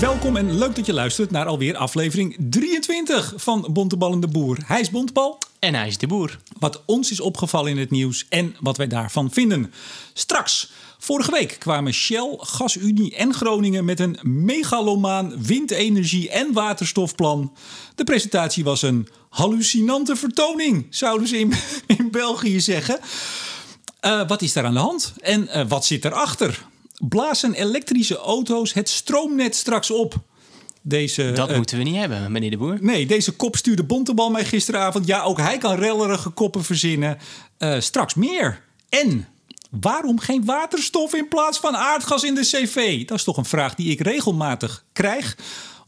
Welkom en leuk dat je luistert naar alweer aflevering 23 van Bontebal en de Boer. Hij is Bontebal. En hij is de boer. Wat ons is opgevallen in het nieuws en wat wij daarvan vinden. Straks, vorige week kwamen Shell, GasUnie en Groningen met een megalomaan windenergie- en waterstofplan. De presentatie was een hallucinante vertoning, zouden ze in, in België zeggen. Uh, wat is daar aan de hand en uh, wat zit erachter? Blazen elektrische auto's het stroomnet straks op? Deze, dat uh, moeten we niet hebben, meneer de Boer. Nee, deze kop stuurde Bontebal mij gisteravond. Ja, ook hij kan rellerige koppen verzinnen. Uh, straks meer. En waarom geen waterstof in plaats van aardgas in de CV? Dat is toch een vraag die ik regelmatig krijg.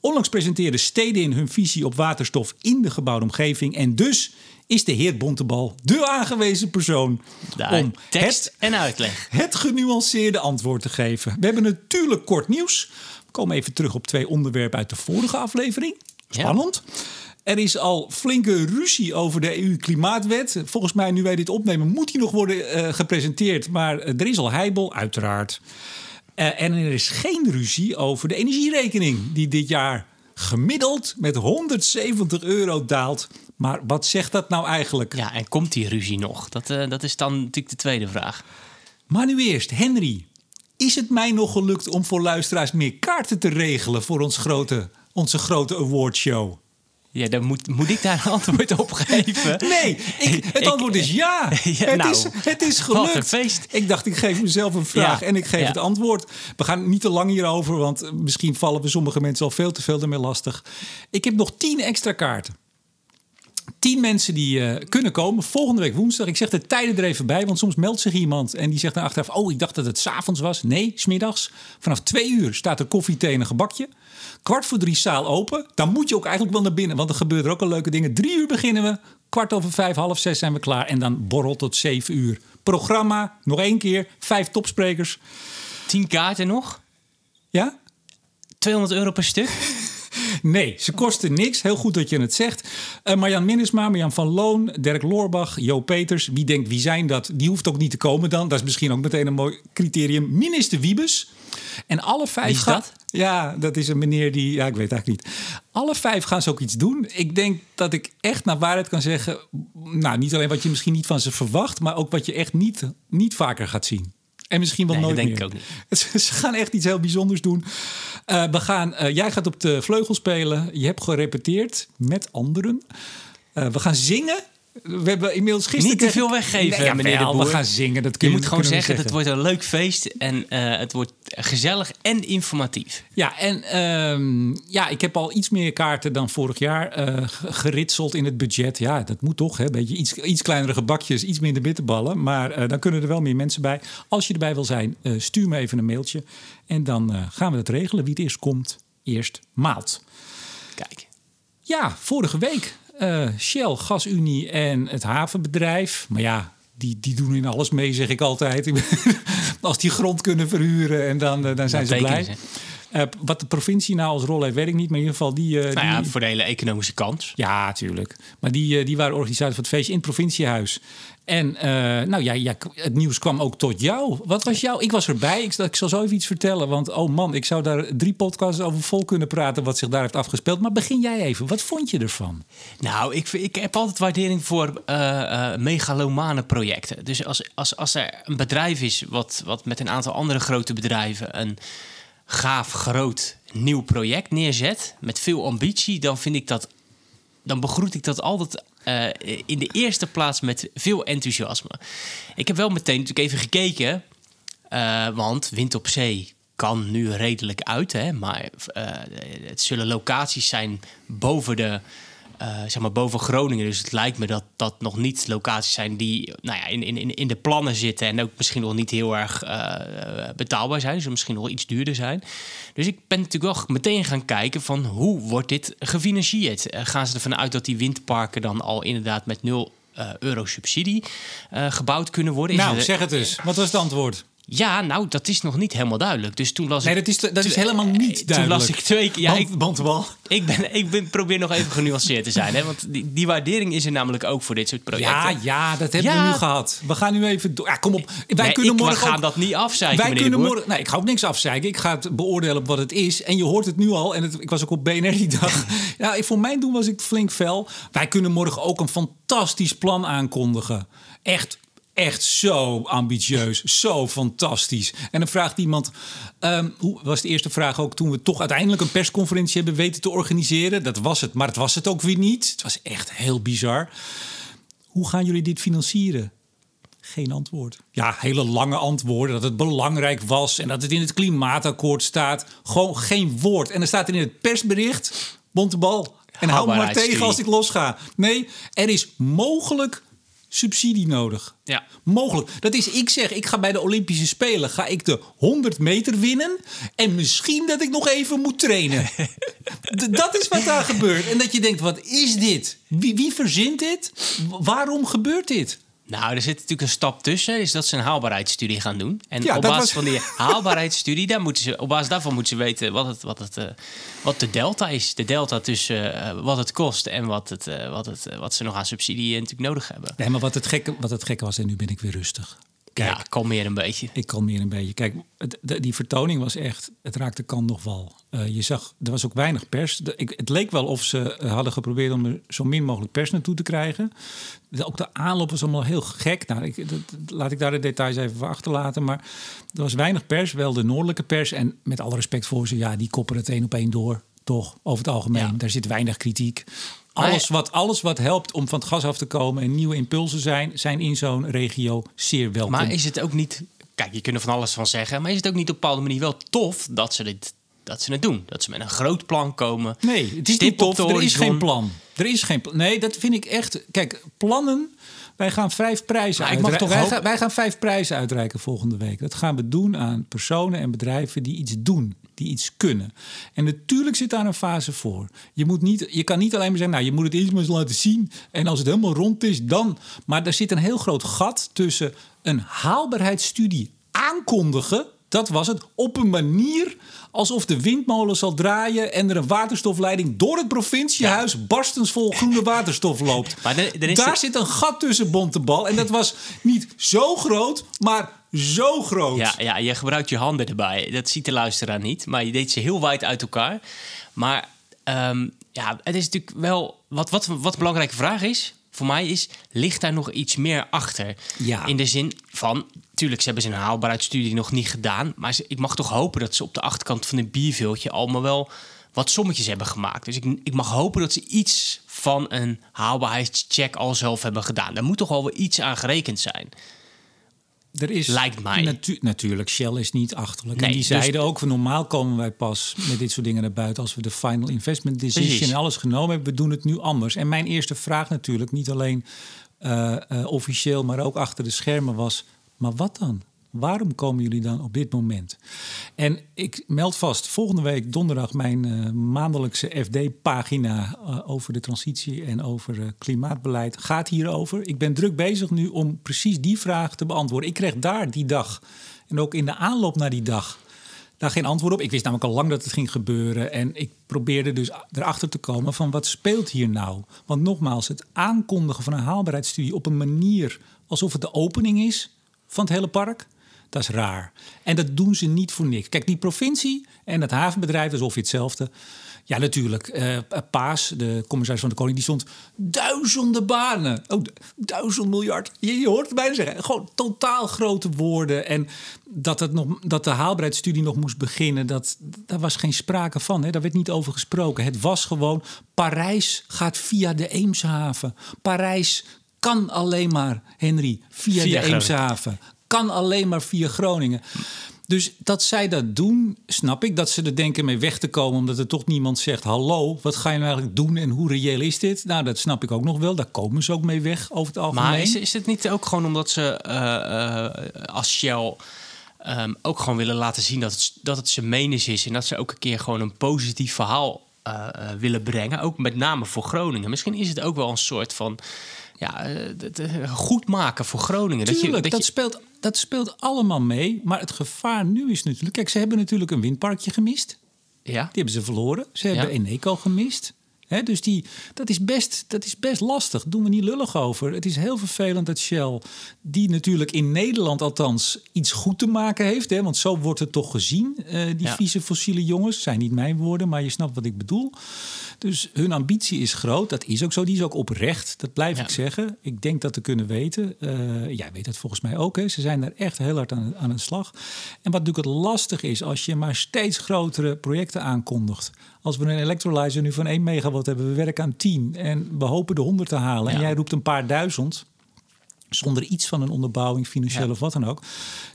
Onlangs presenteerden steden in hun visie op waterstof in de gebouwde omgeving. En dus is de heer Bontebal de aangewezen persoon Daar, om tekst het, en uitleg. het genuanceerde antwoord te geven. We hebben natuurlijk kort nieuws. We komen even terug op twee onderwerpen uit de vorige aflevering. Spannend. Ja. Er is al flinke ruzie over de EU-klimaatwet. Volgens mij, nu wij dit opnemen, moet die nog worden uh, gepresenteerd. Maar er is al heibel, uiteraard. Uh, en er is geen ruzie over de energierekening, die dit jaar gemiddeld met 170 euro daalt. Maar wat zegt dat nou eigenlijk? Ja, en komt die ruzie nog? Dat, uh, dat is dan natuurlijk de tweede vraag. Maar nu eerst, Henry. Is het mij nog gelukt om voor luisteraars meer kaarten te regelen voor ons grote, onze grote awardshow? Ja, dan moet, moet ik daar een antwoord op geven. Nee, ik, het antwoord is ja. ja het, nou, is, het is gelukt. Een feest. Ik dacht, ik geef mezelf een vraag ja, en ik geef ja. het antwoord. We gaan niet te lang hierover, want misschien vallen we sommige mensen al veel te veel ermee lastig. Ik heb nog tien extra kaarten. Tien mensen die uh, kunnen komen volgende week woensdag. Ik zeg de tijden er even bij, want soms meldt zich iemand en die zegt dan achteraf: Oh, ik dacht dat het s'avonds was. Nee, smiddags. Vanaf twee uur staat er koffie, thee en een gebakje. Kwart voor drie zaal open. Dan moet je ook eigenlijk wel naar binnen, want er gebeuren ook al leuke dingen. Drie uur beginnen we. Kwart over vijf, half zes zijn we klaar. En dan borrel tot zeven uur. Programma, nog één keer. Vijf topsprekers. Tien kaarten nog? Ja? 200 euro per stuk? Nee, ze kosten niks. Heel goed dat je het zegt. Uh, Marjan Minnesma, Marjan van Loon, Dirk Loorbach, Jo Peters. Wie denkt, wie zijn dat? Die hoeft ook niet te komen dan. Dat is misschien ook meteen een mooi criterium. Minister Wiebes. En alle vijf... Wie is dat? Ja, dat is een meneer die... Ja, ik weet eigenlijk niet. Alle vijf gaan ze ook iets doen. Ik denk dat ik echt naar waarheid kan zeggen... Nou, niet alleen wat je misschien niet van ze verwacht... maar ook wat je echt niet, niet vaker gaat zien. En misschien wel nee, nooit dat denk meer. ik ook niet. Ze gaan echt iets heel bijzonders doen. Uh, we gaan, uh, jij gaat op de vleugel spelen. Je hebt gerepeteerd met anderen. Uh, we gaan zingen. We hebben inmiddels gisteren... Niet te veel weggeven, nee, ja, meneer de Boer. We gaan zingen. Dat kun je je moet gewoon zeggen, zeggen, het wordt een leuk feest en uh, het wordt gezellig en informatief. Ja, en um, ja, ik heb al iets meer kaarten dan vorig jaar uh, geritseld in het budget. Ja, dat moet toch, hè? Beetje iets, iets kleinere gebakjes, iets minder bitterballen. Maar uh, dan kunnen er wel meer mensen bij. Als je erbij wil zijn, stuur me even een mailtje. En dan gaan we het regelen. Wie het eerst komt, eerst maalt. Kijk. Ja, vorige week uh, Shell, GasUnie en het havenbedrijf. Maar ja, die, die doen in alles mee, zeg ik altijd. Als die grond kunnen verhuren en dan, uh, dan zijn dat ze blij. Uh, wat de provincie nou als rol heeft, weet ik niet. Maar in ieder geval die... Uh, nou ja, die... voor de hele economische kans. Ja, natuurlijk. Maar die, uh, die waren organisator van het feestje in het provinciehuis. En nou ja, ja, het nieuws kwam ook tot jou. Wat was jou? Ik was erbij. Ik, ik zal zo even iets vertellen. Want oh man, ik zou daar drie podcasts over vol kunnen praten... wat zich daar heeft afgespeeld. Maar begin jij even. Wat vond je ervan? Nou, ik, ik heb altijd waardering voor megalomane projecten. Dus als, als, als er een bedrijf is... Wat, wat met een aantal andere grote bedrijven... een gaaf, groot, nieuw project neerzet... met veel ambitie, dan vind ik dat... dan begroet ik dat altijd uh, in de eerste plaats met veel enthousiasme. Ik heb wel meteen natuurlijk even gekeken, uh, want Wind op Zee kan nu redelijk uit, hè, maar uh, het zullen locaties zijn boven de. Uh, zeg maar boven Groningen. Dus het lijkt me dat dat nog niet locaties zijn die nou ja, in, in, in de plannen zitten. En ook misschien nog niet heel erg uh, betaalbaar zijn. Dus misschien nog iets duurder zijn. Dus ik ben natuurlijk wel meteen gaan kijken van hoe wordt dit gefinancierd? Uh, gaan ze ervan uit dat die windparken dan al inderdaad met nul euro subsidie gebouwd kunnen worden? Nou, zeg het dus. Wat was het antwoord? Ja, nou, dat is nog niet helemaal duidelijk. Dus toen las nee, ik... dat is, dat is helemaal niet duidelijk. Toen las ik twee keer... Ja, ik, Bantebal. ik, ben, ik ben, probeer nog even genuanceerd te zijn. Hè? Want die, die waardering is er namelijk ook voor dit soort projecten. Ja, ja, dat hebben Ja. we nu gehad. We gaan nu even door. Ja, kom op. Wij Nee, kunnen morgen we gaan ook- dat niet afzeiken, Wij kunnen morgen. Nee, ik ga ook niks afzeiken. Ik ga het beoordelen op wat het is. En je hoort het nu al. En het, ik was ook op BNR die dag. ja, ik- voor mijn doen was ik flink fel. Wij kunnen morgen ook een fantastisch plan aankondigen. Echt. Echt zo ambitieus, zo fantastisch. En dan vraagt iemand, ehm, hoe was de eerste vraag ook toen we toch uiteindelijk een persconferentie hebben weten te organiseren? Dat was het, maar het was het ook weer niet. Het was echt heel bizar. Hoe gaan jullie dit financieren? Geen antwoord. Ja, hele lange antwoorden. Dat het belangrijk was en dat het in het klimaatakkoord staat. Gewoon geen woord. En dan staat er in het persbericht: Bontebal. En hou me maar tegen als ik losga. Nee, er is mogelijk subsidie nodig. Ja. Mogelijk. Dat is, ik zeg, ik ga bij de Olympische Spelen ga ik de 100 meter winnen. En misschien dat ik nog even moet trainen. Dat is wat daar gebeurt. En dat je denkt, wat is dit? Wie, wie verzint dit? Waarom gebeurt dit? Nou, er zit natuurlijk een stap tussen, is dat ze een haalbaarheidsstudie gaan doen. En Ja, op basis was- van die haalbaarheidsstudie, daar moeten ze, op basis daarvan moeten ze weten wat, het, wat, het, eh, wat de delta is. De delta tussen eh, wat het kost en wat, het, eh, wat, het, wat ze nog aan subsidie natuurlijk nodig hebben. Nee, maar wat het gekke, wat het gekke was, en nu ben ik weer rustig. Kijk, Ja, kalmeer een beetje. Ik kalmeer een beetje. Kijk, het, de- die vertoning was echt, het raakte kan nog wel. Eh, je zag, er was ook weinig pers. De- ik, het leek wel of ze eh, hadden geprobeerd om er zo min mogelijk pers naartoe te krijgen. De- ook de aanloop was allemaal heel gek. Nou, ik, laat ik daar de details even voor achterlaten. Maar er was weinig pers, wel de noordelijke pers. En met alle respect voor ze, ja, die koppen het één op één door. Toch, over het algemeen. Ja. Daar zit weinig kritiek. Alles wat, alles wat helpt om van het gas af te komen en nieuwe impulsen zijn, zijn in zo'n regio zeer welkom. Maar is het ook niet... Kijk, je kunt er van alles van zeggen. Maar is het ook niet op een bepaalde manier wel tof dat ze, dit, dat ze het doen? Dat ze met een groot plan komen. Nee, het is niet tof. Er is geen plan. Er is geen plan. Nee, dat vind ik echt. Kijk, plannen. Wij gaan vijf prijzen uitreiken. Wij, wij gaan vijf prijzen uitreiken volgende week. Dat gaan we doen aan personen en bedrijven die iets doen, die iets kunnen. En natuurlijk zit daar een fase voor. Je, moet niet, je kan niet alleen maar zeggen, nou, je moet het eerst maar eens laten zien. En als het helemaal rond is, dan. Maar er zit een heel groot gat tussen een haalbaarheidsstudie aankondigen. Dat was het. Op een manier alsof de windmolen zal draaien en er een waterstofleiding door het provinciehuis barstensvol groene waterstof loopt. Maar is Daar de- zit een gat tussen Bontebal. En dat was niet zo groot, maar zo groot. Ja, ja, je gebruikt je handen erbij. Dat ziet de luisteraar niet. Maar je deed ze heel wijd uit elkaar. Maar ehm, ja, het is natuurlijk wel... Wat, wat, wat een belangrijke vraag is, voor mij is... ligt daar nog iets meer achter? Ja. In de zin van... Tuurlijk, ze hebben een haalbaarheidsstudie nog niet gedaan. Maar ze- ik mag toch hopen dat ze op de achterkant van een bierveeltje... allemaal wel wat sommetjes hebben gemaakt. Dus ik, ik mag hopen dat ze iets van een haalbaarheidscheck al zelf hebben gedaan. Daar moet toch wel weer iets aan gerekend zijn. Er is Lijkt mij. natu- natuurlijk, Shell is niet achterlijk. Nee, en die dus- zeiden ook, van normaal komen wij pas met dit soort dingen naar buiten... als we de final investment decision Precies. en alles genomen hebben. We doen het nu anders. En mijn eerste vraag natuurlijk, niet alleen eh, eh, officieel... maar ook achter de schermen was, maar wat dan? Waarom komen jullie dan op dit moment? En ik meld vast, volgende week donderdag mijn eh, maandelijkse FD-pagina eh, over de transitie en over eh, klimaatbeleid gaat hierover. Ik ben druk bezig nu om precies die vraag te beantwoorden. Ik kreeg daar die dag en ook in de aanloop naar die dag daar geen antwoord op. Ik wist namelijk al lang dat het ging gebeuren. En ik probeerde dus erachter te komen van wat speelt hier nou? Want nogmaals, het aankondigen van een haalbaarheidsstudie op een manier alsof het de opening is van het hele park. Dat is raar. En dat doen ze niet voor niks. Kijk, die provincie en het havenbedrijf, dat is hetzelfde. Ja, natuurlijk. eh, Paas, de commissaris van de Koning, die stond duizenden banen. Oh, du- duizend miljard. Je, je hoort het bijna zeggen. Gewoon totaal grote woorden. En dat, het nog, dat de haalbaarheidsstudie nog moest beginnen, dat, daar was geen sprake van. Hè? Daar werd niet over gesproken. Het was gewoon, Parijs gaat via de Eemshaven. Parijs kan alleen maar, Henry, via, Via de. Eemshaven. Kan alleen maar via Groningen. Dus dat zij dat doen, snap ik. Dat ze er denken mee weg te komen, omdat er toch niemand zegt: Hallo, wat ga je nou eigenlijk doen en hoe reëel is dit? Nou, dat snap ik ook nog wel. Daar komen ze ook mee weg over het algemeen. Maar is, is het niet ook gewoon omdat ze eh, eh, als Shell ehm, ook gewoon willen laten zien dat het, dat het zijn menens is en dat ze ook een keer gewoon een positief verhaal eh, willen brengen, ook met name voor Groningen. Misschien is het ook wel een soort van ja, eh, het, goed maken voor Groningen. Tuurlijk, dat je, dat, dat je, speelt dat speelt allemaal mee. Maar het gevaar nu is natuurlijk... Kijk, ze hebben natuurlijk een windparkje gemist. Ja. Die hebben ze verloren. Ze hebben Ja. Eneco gemist. Dus die, dat, is best, dat is best lastig. Doen we niet lullig over. Het is heel vervelend dat Shell, die natuurlijk in Nederland althans iets goed te maken heeft. Hè, want zo wordt het toch gezien, eh, die Ja. vieze fossiele jongens. Zijn niet mijn woorden, maar je snapt wat ik bedoel. Dus hun ambitie is groot. Dat is ook zo. Die is ook oprecht. Dat blijf Ja. ik zeggen. Ik denk dat te kunnen weten. Eh, jij weet het volgens mij ook. Hè. Ze zijn daar echt heel hard aan, aan de slag. En wat natuurlijk het lastig is, als je maar steeds grotere projecten aankondigt. Als we een electrolyzer nu van 1 megawatt hebben, we werken aan 10 en we hopen de 100 te halen. En jij roept een paar duizend zonder iets van een onderbouwing, financieel Ja. of wat dan ook.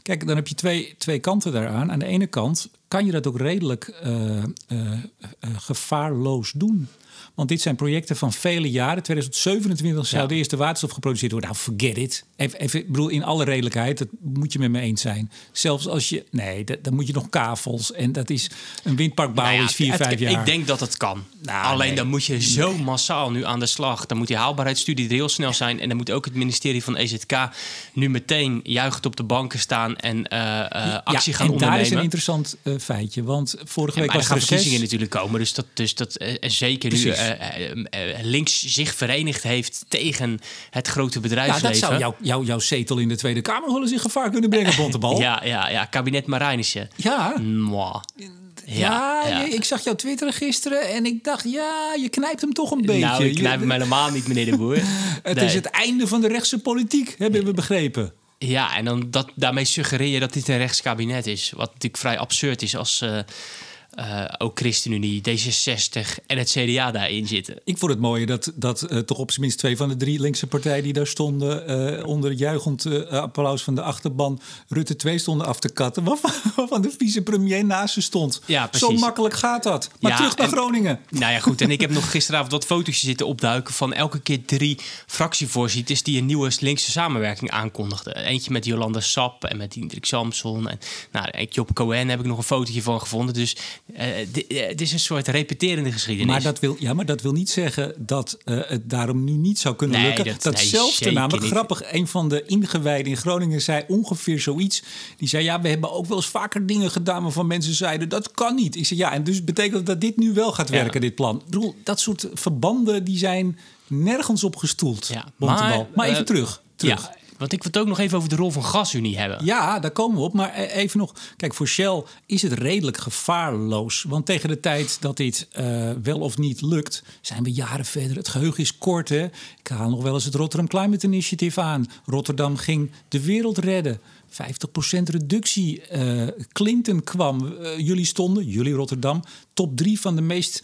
Kijk, dan heb je twee, twee kanten daaraan. Aan de ene kant kan je dat ook redelijk eh, eh, eh, gevaarloos doen. Want dit zijn projecten van vele jaren. 2027 zou Ja. de eerste waterstof geproduceerd worden. Nou, forget it. Even, even, ik bedoel, in alle redelijkheid, dat moet je met me eens zijn. Zelfs als je... Nee, dat, dan moet je nog kavels. En dat is... Een windpark bouwen Nou ja, is vier, het- vijf jaar. Ik denk dat het kan. Nou, Alleen nee. dan moet je zo massaal nu aan de slag. Dan moet die haalbaarheidsstudie er heel snel zijn. En dan moet ook het ministerie van EZK nu meteen juichend op de banken staan en eh, eh, actie ja, gaan en ondernemen. daar is een interessant eh, feitje. Want vorige Ja, week was er er verkiezingen natuurlijk komen. Dus dat, dus dat en zeker nu Eh, links zich verenigd heeft tegen het grote Ja, bedrijfsleven. dat zou jouw jouw jouw zetel in de Tweede Kamer wel eens in gevaar kunnen brengen, Bontebal. Ja, ja, ja, kabinet Marijnissen. ja. Mwah. Ja, ja. ik zag jouw Twitter gisteren en ik dacht, ja, je knijpt hem toch een beetje. Nou, ik knijp hem helemaal niet, meneer de Boer. Het Nee. is het einde van de rechtse politiek, hebben we begrepen. Ja, en dan dat, daarmee suggereer je dat dit een rechtskabinet is. Wat natuurlijk vrij absurd is als eh, ook ChristenUnie, D66 en het CDA daarin zitten. Ik vond het mooi dat, dat eh, toch op zijn minst twee van de drie linkse partijen die daar stonden, eh, onder het juichend applaus van de achterban, Rutte 2 stonden af te katten. Waarvan, waarvan de vicepremier naast ze stond. Ja, Zo precies. makkelijk gaat dat. Maar Ja, terug naar en- Groningen. Nou ja, goed. En ik heb nog gisteravond wat foto's zitten opduiken van elke keer drie fractievoorzitters die een nieuwe linkse samenwerking aankondigden. Eentje met Jolanda Sap en met Diederik Samson. En nou, op Cohen heb ik nog een fotootje van gevonden. Dus het is een soort repeterende geschiedenis. Maar dat, wil, ja, maar dat wil niet zeggen dat eh, het daarom nu niet zou kunnen Nee, lukken. dat- Dat, nee, zelfde zeker namelijk niet. grappig. Een van de ingewijden in Groningen zei ongeveer zoiets. Die zei, ja, we hebben ook wel eens vaker dingen gedaan... waarvan mensen zeiden, dat kan niet. Ik zei, ja, en dus betekent dat dit nu wel gaat Ja. werken, dit plan. Ik bedoel, dat soort verbanden die zijn nergens op gestoeld. Ja, maar, maar, even eh, terug. terug. Ja, want ik wil het ook nog even over de rol van GasUnie hebben. Ja, daar komen we op. Maar e- even nog. Kijk, voor Shell is het redelijk gevaarloos. Want tegen de tijd dat dit eh, wel of niet lukt, zijn we jaren verder. Het geheugen is kort. Hè? Ik haal nog wel eens het Rotterdam Climate Initiative aan. Rotterdam ging de wereld redden. 50% reductie. Eh, Clinton kwam. Eh, jullie stonden, jullie Rotterdam, top drie van de meest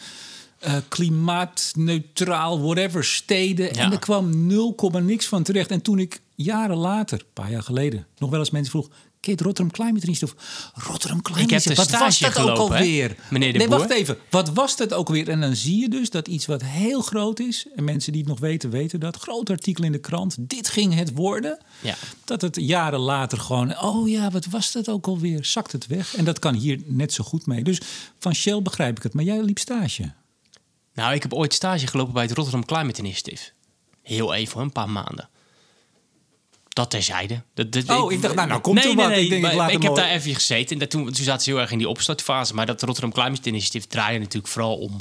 klimaatneutraal, whatever, steden. Ja. En er kwam 0, niks van terecht. En toen ik jaren later, een paar jaar geleden, nog wel eens mensen vroeg... Het Rotterdam Climate Initiative? Rotterdam Climate Initiative, wat was dat ook gelopen, hè, alweer? meneer de nee, Boer? wacht even. Wat was dat ook weer? En dan zie je dus dat iets wat heel groot is... en mensen die het nog weten, weten dat. Groot artikel in de krant. Dit ging het worden. Ja. Dat het jaren later gewoon... oh ja, wat was dat ook alweer? Zakt het weg. En dat kan hier net zo goed mee. Dus van Shell begrijp ik het. Maar jij liep stage. Nou, ik heb ooit stage gelopen bij het Rotterdam Climate Initiative. Heel even, een paar maanden. Dat terzijde. Dat, dat- Oh, ik dacht, nou, nou komt nee, er nee, wat. Nee, Ik denk, ik laat heb mooi- daar even gezeten. En dat toen, toen zaten ze heel erg in die opstartfase. Maar dat Rotterdam Climate Initiative draaide natuurlijk vooral om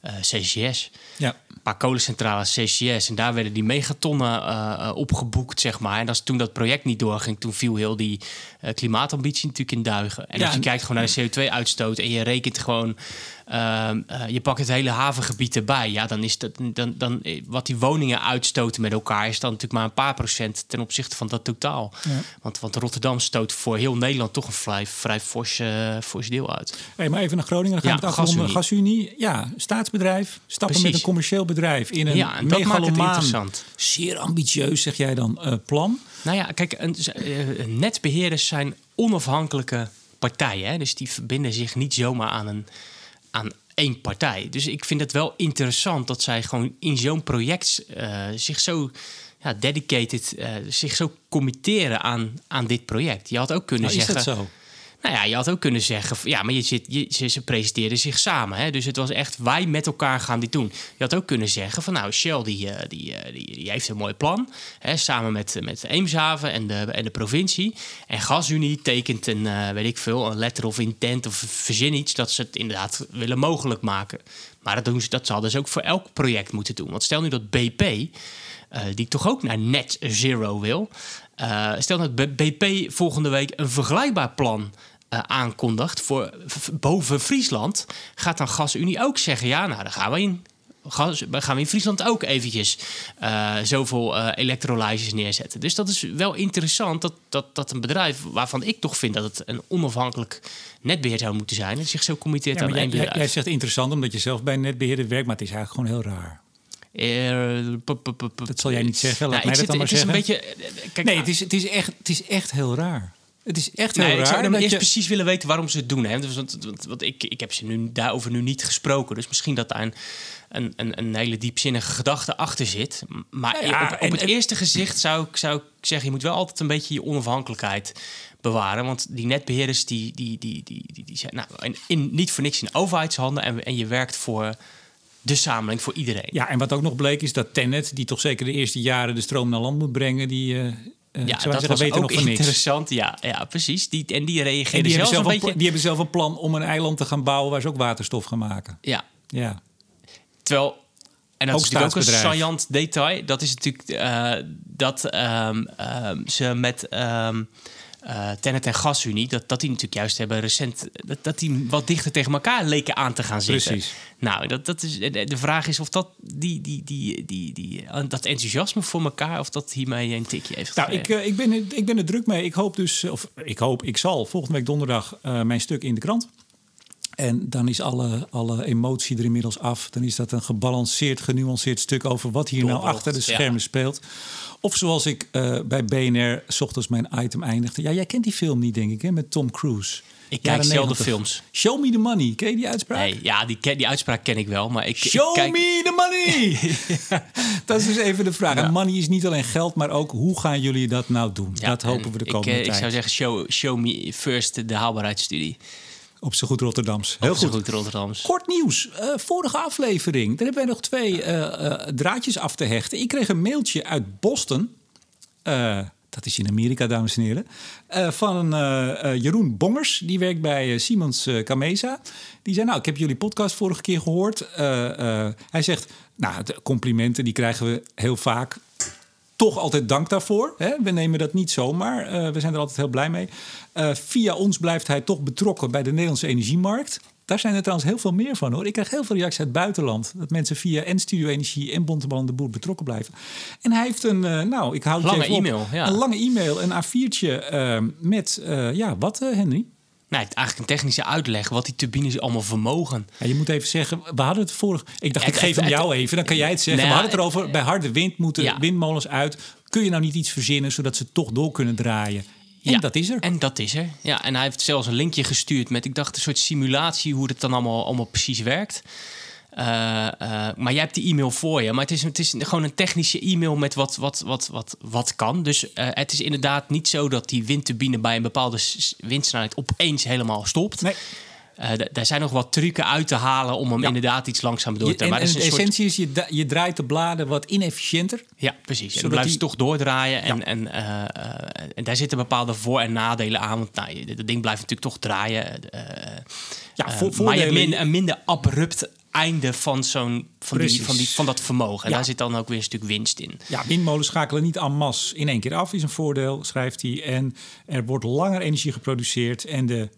eh, CCS. Ja. Een paar kolencentrales, CCS. En daar werden die megatonnen eh, eh, opgeboekt, zeg maar. En als toen dat project niet doorging, toen viel heel die eh, klimaatambitie natuurlijk in duigen. En Ja, als je kijkt gewoon naar de CO2-uitstoot en je rekent gewoon... ehm, eh, je pakt het hele havengebied erbij. Ja, dan is dat... Dan, dan, eh, wat die woningen uitstoten met elkaar... is dan natuurlijk maar een paar procent ten opzichte van dat totaal. Ja. Want, want Rotterdam stoot voor heel Nederland toch een vrij, vrij fors, fors deel uit. Hey, maar even naar Groningen. Dan gaan Ja, we het afronden. GasUnie. GasUnie. Ja, staatsbedrijf. Stappen Precies. met een commercieel bedrijf in een Ja, en dat maakt het interessant. Zeer ambitieus, zeg jij dan, plan. Nou ja, kijk, een, eh, netbeheerders zijn onafhankelijke partijen. Hè? Dus die verbinden zich niet zomaar aan, een, aan één partij. Dus ik vind het wel interessant dat zij gewoon in zo'n project eh, zich zo ja, dedicated, eh, zich zo committeren aan, aan dit project. Je had ook kunnen Nou, is zeggen. dat zo? Nou ja, je had ook kunnen zeggen, ja, maar je zit, je, ze, ze presenteerden zich samen. Hè? Dus het was echt, wij met elkaar gaan dit doen. Je had ook kunnen zeggen van, nou, Shell die, eh, die, eh, die, die heeft een mooi plan. Hè? Samen met, met Eemshaven en de, en de provincie. En GasUnie tekent een, weet ik veel, een letter of intent of verzin iets... dat ze het inderdaad willen mogelijk maken. Maar dat, doen ze, dat hadden ze ook voor elk project moeten doen. Want stel nu dat BP, die toch ook naar net zero wil... stel dat BP volgende week een vergelijkbaar plan uh, aankondigt voor boven Friesland, gaat dan GasUnie ook zeggen: ja, nou, dan gaan we in. Gas, gaan we in Friesland ook eventjes uh, zoveel uh, neerzetten. Dus dat is wel interessant dat, dat, dat een bedrijf waarvan ik toch vind dat het een onafhankelijk netbeheer zou moeten zijn, dat zich zo committeert ja, aan één bedrijf. Jij zegt interessant omdat je zelf bij een netbeheerder werkt, maar het is eigenlijk gewoon heel raar. dat zal jij niet zeggen. Laat nou, mij dat dan maar zeggen. Een beetje, kijk, nee, het is, het, is echt, het is echt heel raar. Het is echt heel nee, raar. Ik zou dan eerst precies willen weten waarom ze het doen. Hè? Dus, want, want, want, ik, ik heb ze nu daarover nu niet gesproken. Dus misschien dat daar een, een, een, een hele diepzinnige gedachte achter zit. Maar ja, op, op het eerste gezicht zou ik, zou ik zeggen... je moet wel altijd een beetje je onafhankelijkheid bewaren. Want die netbeheerders die, die, die, die, die, die zijn nou, in, in, niet voor niks in overheidshanden. En, en je werkt voor de samenleving, voor iedereen. Ja, en wat ook nog bleek is dat Tennet... die toch zeker de eerste jaren de stroom naar land moet brengen... die... Uh, uh, ja, dat was weten ook nog interessant. Ja, ja, precies. Die, en die reageerden die zelf een beetje... Die hebben zelf een plan om een eiland te gaan bouwen... waar ze ook waterstof gaan maken. Ja. ja. Terwijl... En dat ook is natuurlijk ook een saillant detail. Dat is natuurlijk uh, dat um, um, ze met... Um, uh, Tennet en Gasunie, dat, dat die natuurlijk juist hebben recent... Dat, dat die wat dichter tegen elkaar leken aan te gaan zitten. Precies. Nou, dat, dat is, de vraag is of dat, die, die, die, die, die, dat enthousiasme voor elkaar... of dat hiermee een tikje heeft Nou, ik, uh, ik, ben, ik ben er druk mee. Ik hoop dus, of ik hoop, ik zal volgende week donderdag uh, mijn stuk in de krant... En dan is alle, alle emotie er inmiddels af. Dan is dat een gebalanceerd, genuanceerd stuk over wat hier nou achter de schermen ja. speelt. Of zoals ik uh, bij BNR s ochtends mijn item eindigde. Ja, jij kent die film niet, denk ik, hè, met Tom Cruise. Ik kijk zelden films. Show me the money. Ken je die uitspraak? Nee, ja, die, die uitspraak ken ik wel. Maar ik, Show ik kijk... me the money! dat is dus even de vraag. Ja. En money is niet alleen geld, maar ook hoe gaan jullie dat nou doen? Ja, dat hopen we de komende ik, tijd. Ik zou zeggen, show, show me first de haalbaarheidsstudie. Op zo goed Rotterdams. Heel Op goed. goed Rotterdams. Kort nieuws. Uh, vorige aflevering. Daar hebben wij nog twee uh, uh, draadjes af te hechten. Ik kreeg een mailtje uit Boston. dat is in Amerika, dames en heren. van Jeroen Bongers. Die werkt bij Siemens Gamesa. Die zei, nou, ik heb jullie podcast vorige keer gehoord. hij zegt, nou, de complimenten die krijgen we heel vaak toch altijd dank daarvoor. Hè? We nemen dat niet zomaar. Uh, we zijn er altijd heel blij mee. Uh, via ons blijft hij toch betrokken bij de Nederlandse energiemarkt. Daar zijn er trouwens heel veel meer van hoor. Ik krijg heel veel reacties uit het buitenland. Dat mensen via en Studio Energie en Bontebal de Boer betrokken blijven. En hij heeft een, uh, nou, ik hou het lange even op, e-mail, ja. een lange e-mail, een A4'tje met, ja, wat Henry? Nee, eigenlijk een technische uitleg wat die turbines allemaal vermogen. Ja, je moet even zeggen, we hadden het vorig. Ik dacht, ja, ik geef hem jou even, dan kan jij het zeggen. We hadden het erover, bij harde wind moeten ja. windmolens uit. Kun je nou niet iets verzinnen zodat ze toch door kunnen draaien? En ja, dat is er. En dat is er. Ja, en hij heeft zelfs een linkje gestuurd met, ik dacht, een soort simulatie hoe het dan allemaal, allemaal precies werkt. Uh, uh, maar jij hebt die e-mail voor je. Maar het is, het is gewoon een technische e-mail met wat, wat, wat, wat, wat kan. Dus uh, het is inderdaad niet zo dat die windturbine bij een bepaalde windsnelheid opeens helemaal stopt. Nee. Daar zijn nog wat trucken uit te halen om hem ja. inderdaad iets langzamer door te. En, en de essentie is, je, je draait de bladen wat inefficiënter. Ja, precies. En dan blijft die... toch doordraaien. En, ja. en, en daar zitten bepaalde voor- en nadelen aan. Want nou, dat ding blijft natuurlijk toch draaien. ja, voor, maar je hebt min, een minder abrupt einde van, zo'n, van, die, van, die, van dat vermogen. En ja. daar zit dan ook weer een stuk winst in. Ja, windmolens schakelen niet en masse in één keer af, is een voordeel, schrijft hij. En er wordt langer energie geproduceerd en de...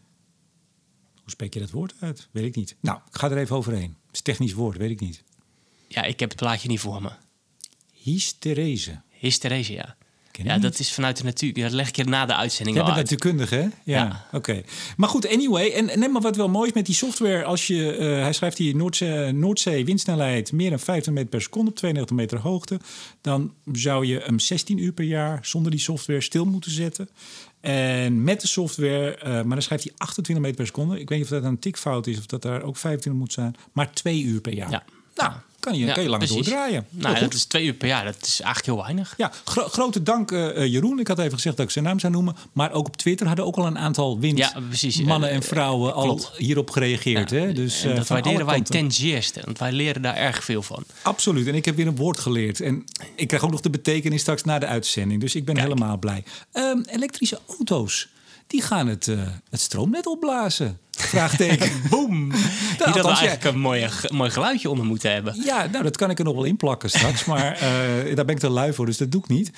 Hoe spreek je dat woord uit? Weet ik niet. Nou, ik ga er even overheen. Het is een technisch woord, weet ik niet. Ja, ik heb het plaatje niet voor me. Hysterese. Hysterese, ja. Ja, dat is vanuit de natuur. Dat leg ik je na de uitzending Jij al bent natuurkundige, hè? Ja, ja. oké. Okay. Maar goed, anyway. En, en maar wat wel mooi is met die software... als je, uh, hij schrijft hier Noordzee, Noordzee windsnelheid... meer dan 50 meter per seconde op 92 meter hoogte... dan zou je hem 16 uur per jaar zonder die software stil moeten zetten. En met de software, uh, maar dan schrijft hij 28 meter per seconde. Ik weet niet of dat een tikfout is of dat daar ook 25 moet zijn. Maar twee uur per jaar. Ja. Nou, kan je, kan je langer doordraaien. Nou, dat is twee uur per jaar. Dat is eigenlijk heel weinig. Ja, grote dank uh, Jeroen. Ik had even gezegd dat ik zijn naam zou noemen. Maar ook op Twitter hadden ook al een aantal wind ja, mannen en vrouwen al hierop gereageerd. hè? Dus, dat waarderen wij ten zeerste. Want wij leren daar erg veel van. Absoluut. En ik heb weer een woord geleerd. En ik krijg ook nog de betekenis straks na de uitzending. Dus ik ben helemaal blij. Um, elektrische auto's die gaan het, uh, het stroomnet opblazen. Vraagteken. Boom. Die dat we eigenlijk een mooi, mooi geluidje onder moeten hebben. Ja, nou, dat kan ik er nog wel in plakken straks. maar uh, daar ben ik te lui voor, dus dat doe ik niet.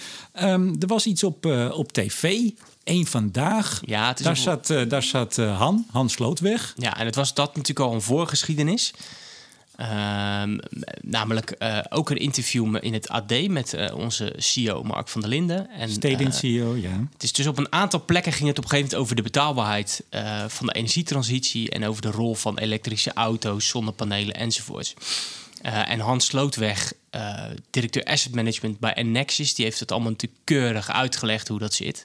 Um, er was iets op, uh, op tv. Eén vandaag. Ja, het is daar, zat, uh, daar zat Han, Han Slootweg. Ja, en het was dat natuurlijk al een voorgeschiedenis. Ehm, namelijk uh, ook een interview in het AD met uh, onze CEO Mark van der Linden. En, Steding uh, CEO, ja. Het is dus op een aantal plekken ging het op een gegeven moment over de betaalbaarheid van de energietransitie en over de rol van elektrische auto's, zonnepanelen enzovoorts. en Hans Slootweg, directeur asset management bij Nexus, die heeft het allemaal natuurlijk keurig uitgelegd hoe dat zit.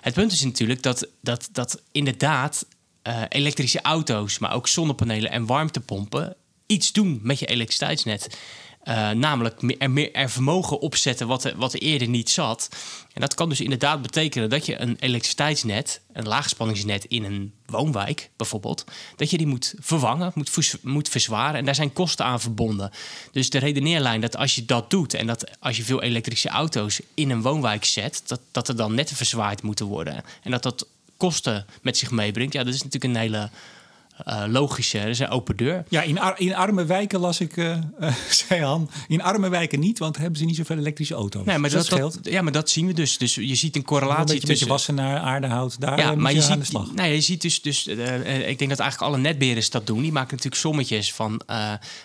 Het punt is natuurlijk dat, dat, dat inderdaad elektrische auto's, maar ook zonnepanelen en warmtepompen iets doen met je elektriciteitsnet. Uh, namelijk er, meer, er vermogen opzetten wat er, wat er eerder niet zat. En dat kan dus inderdaad betekenen dat je een elektriciteitsnet, een laagspanningsnet in een woonwijk bijvoorbeeld, dat je die moet vervangen, moet, moet verzwaren. En daar zijn kosten aan verbonden. Dus de redeneerlijn dat als je dat doet en dat als je veel elektrische auto's in een woonwijk zet, dat, dat er dan netten verzwaard moeten worden. En dat dat kosten met zich meebrengt. Ja, dat is natuurlijk een hele uh, logische, dat is een open deur. Ja, in, in arme wijken las ik, uh, uh, zei Han, in arme wijken niet, want hebben ze niet zoveel elektrische auto's. Nee, maar dat, dat, ja, maar dat zien we dus. Dus je ziet een correlatie een beetje, tussen... naar Aardehout, daar ja, maar je, ziet, aan de slag. Nou, je ziet dus, dus ik denk dat eigenlijk alle netbeheerders dat doen. Die maken natuurlijk sommetjes van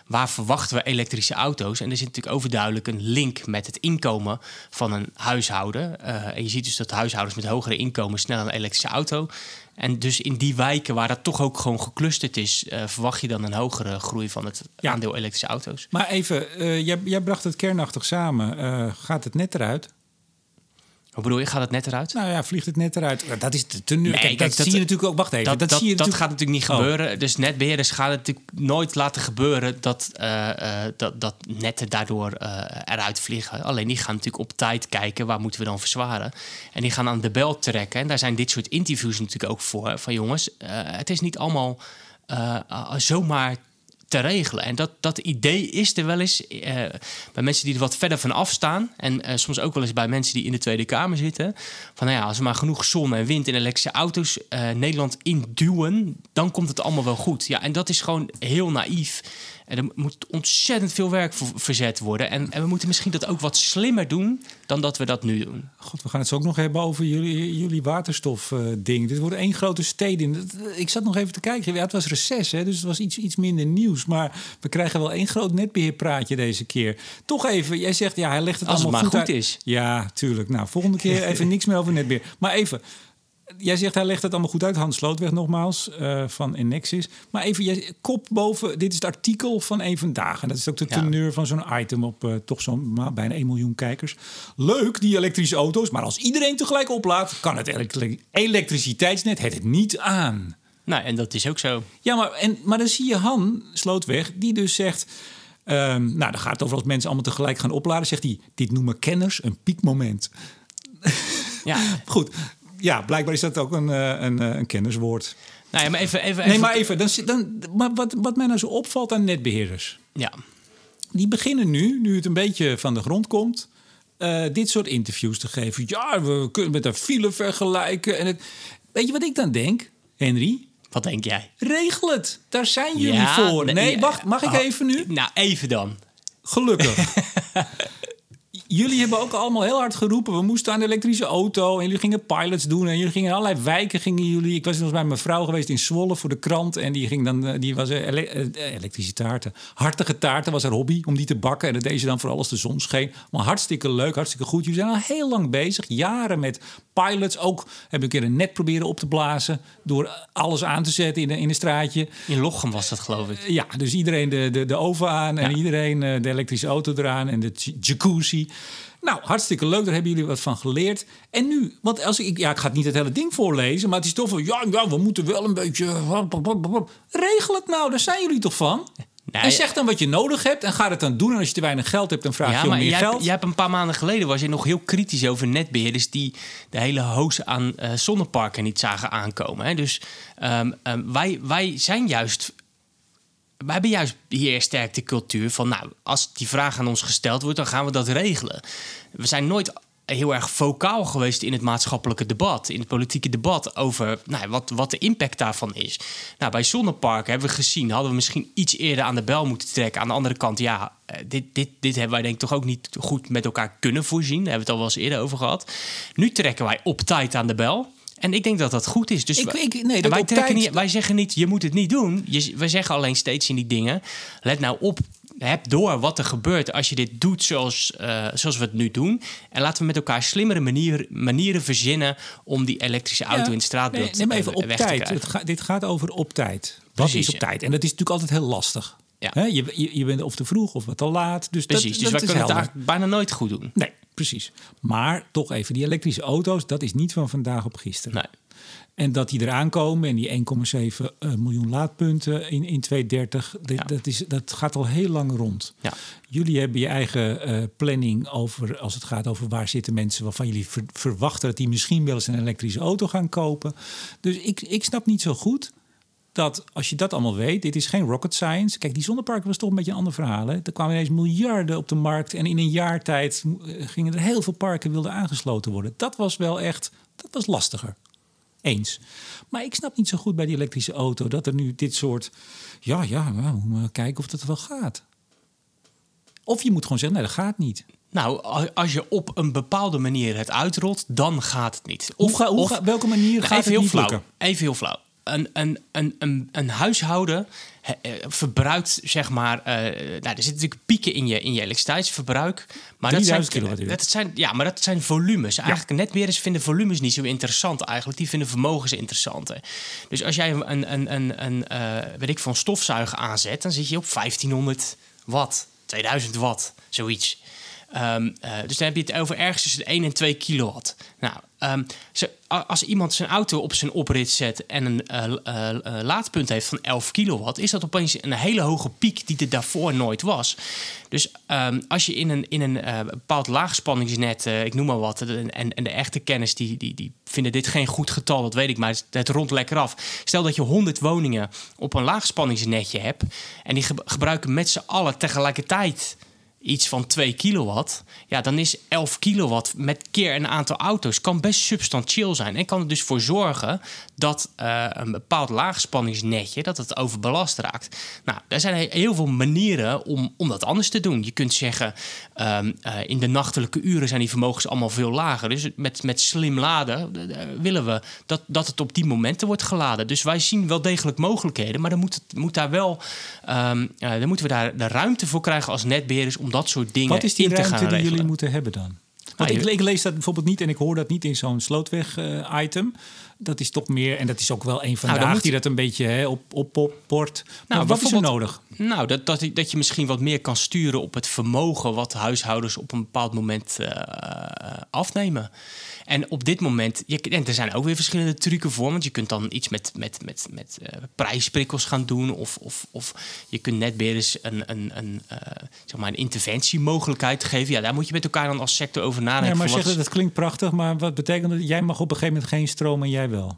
waar verwachten we elektrische auto's. En er zit natuurlijk overduidelijk een link met het inkomen van een huishouden. en je ziet dus dat huishoudens met hogere inkomen snel een elektrische auto en dus in die wijken waar dat toch ook gewoon geclusterd is, uh, verwacht je dan een hogere groei van het aandeel elektrische auto's. Maar even, uh, jij, jij, bracht het kernachtig samen. Uh, gaat het net eruit? Hoe bedoel je, gaat het net eruit? Nou ja, vliegt het net eruit. Dat is te, nu. Nee, dat, zie je natuurlijk ook. Wacht even. Dat, dat, zie je dat gaat natuurlijk niet oh. gebeuren. Dus netbeheerders gaan het natuurlijk nooit laten gebeuren dat, uh, uh, dat, dat netten daardoor uh, eruit vliegen. Alleen die gaan natuurlijk op tijd kijken waar moeten we dan verzwaren. En die gaan aan de bel trekken. En daar zijn dit soort interviews natuurlijk ook voor. Van jongens, het is niet allemaal zomaar te regelen. En dat, dat idee is er wel eens uh, bij mensen die er wat verder van afstaan. En uh, soms ook wel eens bij mensen die in de Tweede Kamer zitten. Van nou ja, als we maar genoeg zon en wind en elektrische auto's uh, Nederland induwen, dan komt het allemaal wel goed. Ja, en dat is gewoon heel naïef. En er moet ontzettend veel werk voor verzet worden. En, en, we moeten misschien dat ook wat slimmer doen dan dat we dat nu doen. God, we gaan het zo ook nog hebben over jullie, jullie waterstofding. Uh, Dit wordt één grote steding. Ik zat nog even te kijken. Ja, het was reces, hè, dus het was iets, iets minder nieuws. Maar we krijgen wel één groot netbeheerpraatje deze keer. Toch even, jij zegt, ja, hij legt het Als allemaal het maar goed, is. Ja, tuurlijk. Nou, volgende keer even niks meer over netbeheer. Maar even, Jij zegt hij legt het allemaal goed uit. Hans Slootweg nogmaals uh, van Enexis. Maar even, jij, kop boven. Dit is het artikel van een vandaag. En dat is ook de teneur van zo'n item op uh, toch zo'n bijna 1 miljoen kijkers. Leuk, die elektrische auto's. Maar als iedereen tegelijk oplaadt, kan het elektriciteitsnet het niet aan. Nou, en dat is ook zo. Ja, maar, en, maar dan zie je Han Slootweg, die dus zegt... Um, nou, dan gaat het over als mensen allemaal tegelijk gaan opladen. Zegt hij, dit noemen kenners een piekmoment. Ja. Goed, ja, blijkbaar is dat ook een, eh, een, eh, een kenniswoord. Nou ja, maar even, even, Nee, maar even. Dan, dan, maar wat, wat mij nou zo opvalt aan netbeheerders. Ja. Die beginnen nu, nu het een beetje van de grond komt... Uh, dit soort interviews te geven. Ja, we kunnen met een file vergelijken. En het, weet je wat ik dan denk, Henry? Wat denk jij? Regel het. Daar zijn jullie voor. Nee, wacht. Mag ik oh, even nu? Nou, even dan. Gelukkig. jullie hebben ook allemaal heel hard geroepen. We moesten aan de elektrische auto. En jullie gingen pilots doen. En jullie gingen in allerlei wijken. Gingen jullie. Ik was nog bij mijn vrouw geweest in Zwolle voor de krant. En die ging dan. Eh, die was ele eh, elektrische taarten. Hartige taarten was haar hobby om die te bakken. En dat deed ze dan voor alles de zon scheen. Maar hartstikke leuk, hartstikke goed. Jullie zijn al heel lang bezig. Jaren met pilots. Ook heb ik een keer een net proberen op te blazen. Door alles aan te zetten in, in een straatje. In Lochem was dat, geloof ik. Ja, dus iedereen de, de, de oven aan. En iedereen eh, de elektrische auto eraan. En de jacuzzi. Nou, hartstikke leuk, daar hebben jullie wat van geleerd. En nu, want als ik, ja, ik ga het niet het hele ding voorlezen, maar het is toch van, ja, ja, we moeten wel een beetje. Regel het nou, daar zijn jullie toch van? en zeg dan wat je nodig hebt en ga het dan doen. En als je te weinig geld hebt, dan vraag je om meer jij geld. Jij hebt een paar maanden geleden was je nog heel kritisch over netbeheerders die de hele hoos aan uh, zonneparken niet zagen aankomen. Hè? Dus um, um, wij, wij zijn juist wij hebben juist hier sterk de cultuur van, nou, als die vraag aan ons gesteld wordt, dan gaan we dat regelen. We zijn nooit heel erg vocaal geweest in het maatschappelijke debat, in het politieke debat over nou, wat, wat de impact daarvan is. Nou, bij zonneparken hebben we gezien, hadden we misschien iets eerder aan de bel moeten trekken. Aan de andere kant, ja, eh, dit, dit, dit hebben wij denk ik toch ook niet goed met elkaar kunnen voorzien. Daar hebben we het al wel eens eerder over gehad. Nu trekken wij op tijd aan de bel. En ik denk dat dat goed is. Dus ik, ik, nee, dat wij, trekken niet, wij zeggen niet, je moet het niet doen. Je, wij zeggen alleen steeds in die dingen, let nou op, heb door wat er gebeurt als je dit doet zoals, uh, zoals we het nu doen. En laten we met elkaar slimmere manier, manieren verzinnen om die elektrische auto ja, in het straatbeeld nee, neem even op tijd. Het ga, dit gaat over op tijd. Wat Precies, is op ja. tijd? En dat is natuurlijk altijd heel lastig. Ja. He, je, je, bent of te vroeg of wat te laat. Dus precies, dat, dus dat wij kunnen het eigenlijk bijna nooit goed doen. Nee, precies. Maar toch even, die elektrische auto's, dat is niet van vandaag op gisteren. Nee. En dat die eraan komen en die 1,7 uh, miljoen laadpunten in, in 2030, ja. dat, is, dat gaat al heel lang rond. Ja. Jullie hebben je eigen uh, planning over, als het gaat over waar zitten mensen waarvan jullie ver, verwachten dat die misschien wel eens een elektrische auto gaan kopen. Dus ik, ik snap niet zo goed dat als je dat allemaal weet, dit is geen rocket science. Kijk, die zonneparken was toch een beetje een ander verhaal. Hè? Er kwamen ineens miljarden op de markt en in een jaar tijd gingen er heel veel parken wilden aangesloten worden. Dat was wel echt, dat was lastiger. Eens. Maar ik snap niet zo goed bij die elektrische auto dat er nu dit soort. Ja, ja, we moeten kijken of dat wel gaat. Of je moet gewoon zeggen: nee, dat gaat niet. Nou, als je op een bepaalde manier het uitrolt, dan gaat het niet. Of, hoe ga, hoe ga, welke manier nou, gaat niet flauw, lukken? Even heel flauw. Een, een, een, een, een huishouden eh, verbruikt, zeg maar... Uh, nou, er zitten natuurlijk pieken in je, in je elektriciteitsverbruik. Maar dat zijn, dat zijn, ja, maar dat zijn volumes. Eigenlijk ja. netbeheerders vinden volumes niet zo interessant eigenlijk. Die vinden vermogens interessanter. Dus als jij een, een, een, een uh, weet ik, van stofzuiger aanzet... dan zit je op 1500 watt, 2000 watt, zoiets. Um, uh, dus dan heb je het over ergens tussen de 1 en 2 kilowatt. Nou, zo, als iemand zijn auto op zijn oprit zet en een uh, uh, laadpunt heeft van 11 kilowatt, is dat opeens een hele hoge piek die er daarvoor nooit was. Dus um, als je in een, in een bepaald laagspanningsnet, ik noem maar wat, en, en de echte kennis die, die, die vinden dit geen goed getal, dat weet ik, maar het, rond lekker af. Stel dat je 100 woningen op een laagspanningsnetje hebt en die ge gebruiken met z'n allen tegelijkertijd iets van 2 kilowatt, ja, dan is 11 kilowatt met keer een aantal auto's kan best substantieel zijn. En kan er dus voor zorgen dat uh, een bepaald laagspanningsnetje dat het overbelast raakt. Nou, er zijn heel veel manieren om, om dat anders te doen. Je kunt zeggen, um, uh, in de nachtelijke uren zijn die vermogens allemaal veel lager. Dus met, met slim laden uh, willen we dat, dat het op die momenten wordt geladen. Dus wij zien wel degelijk mogelijkheden, maar dan moet, het, moet daar wel, um, dan moeten we daar de ruimte voor krijgen als netbeheerders om dat soort dingen Wat is die in te ruimte gaan die regelen. jullie moeten hebben dan? Want ik, ik, lees dat bijvoorbeeld niet en ik hoor dat niet in zo'n slootweg-item. dat is toch meer, en dat is ook wel een van nou, de die dat een beetje hè, op, op, op port. Nou, wat is er nodig? Nou, dat, dat, dat je misschien wat meer kan sturen op het vermogen wat huishoudens op een bepaald moment uh, afnemen. En op dit moment, je, en er zijn ook weer verschillende trucken voor. Want je kunt dan iets met, met, met, met uh, prijsprikkels gaan doen. Of, of, of je kunt netbeheerders een, een, een, uh, zeg maar een interventiemogelijkheid geven. Ja, daar moet je met elkaar dan als sector over nadenken. Ja, maar zeg, dat klinkt prachtig. Maar wat betekent dat? Jij mag op een gegeven moment geen stroom en jij wel?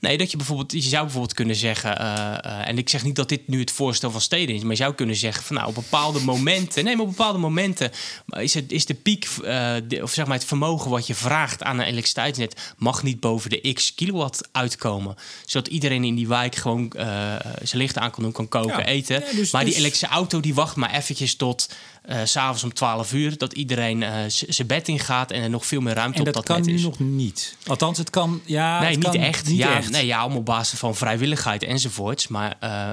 Nee, dat je bijvoorbeeld, je zou bijvoorbeeld kunnen zeggen, uh, uh, en ik zeg niet dat dit nu het voorstel van steden is, maar je zou kunnen zeggen van nou op bepaalde momenten, nee, maar op bepaalde momenten is, het, is de piek, uh, de, of zeg maar het vermogen wat je vraagt aan een elektriciteitsnet, mag niet boven de x kilowatt uitkomen. Zodat iedereen in die wijk gewoon zijn licht aan kan doen, kan koken, ja. eten. Ja, dus, maar die dus... elektrische auto die wacht maar eventjes tot uh, s'avonds om 12 uur, dat iedereen uh, zijn bed in gaat en er nog veel meer ruimte en op dat, dat kan nu is. nog niet. Althans, het kan. Ja, nee, het niet kan echt. Niet ja, echt. Nee, ja, om op basis van vrijwilligheid enzovoorts. Maar uh,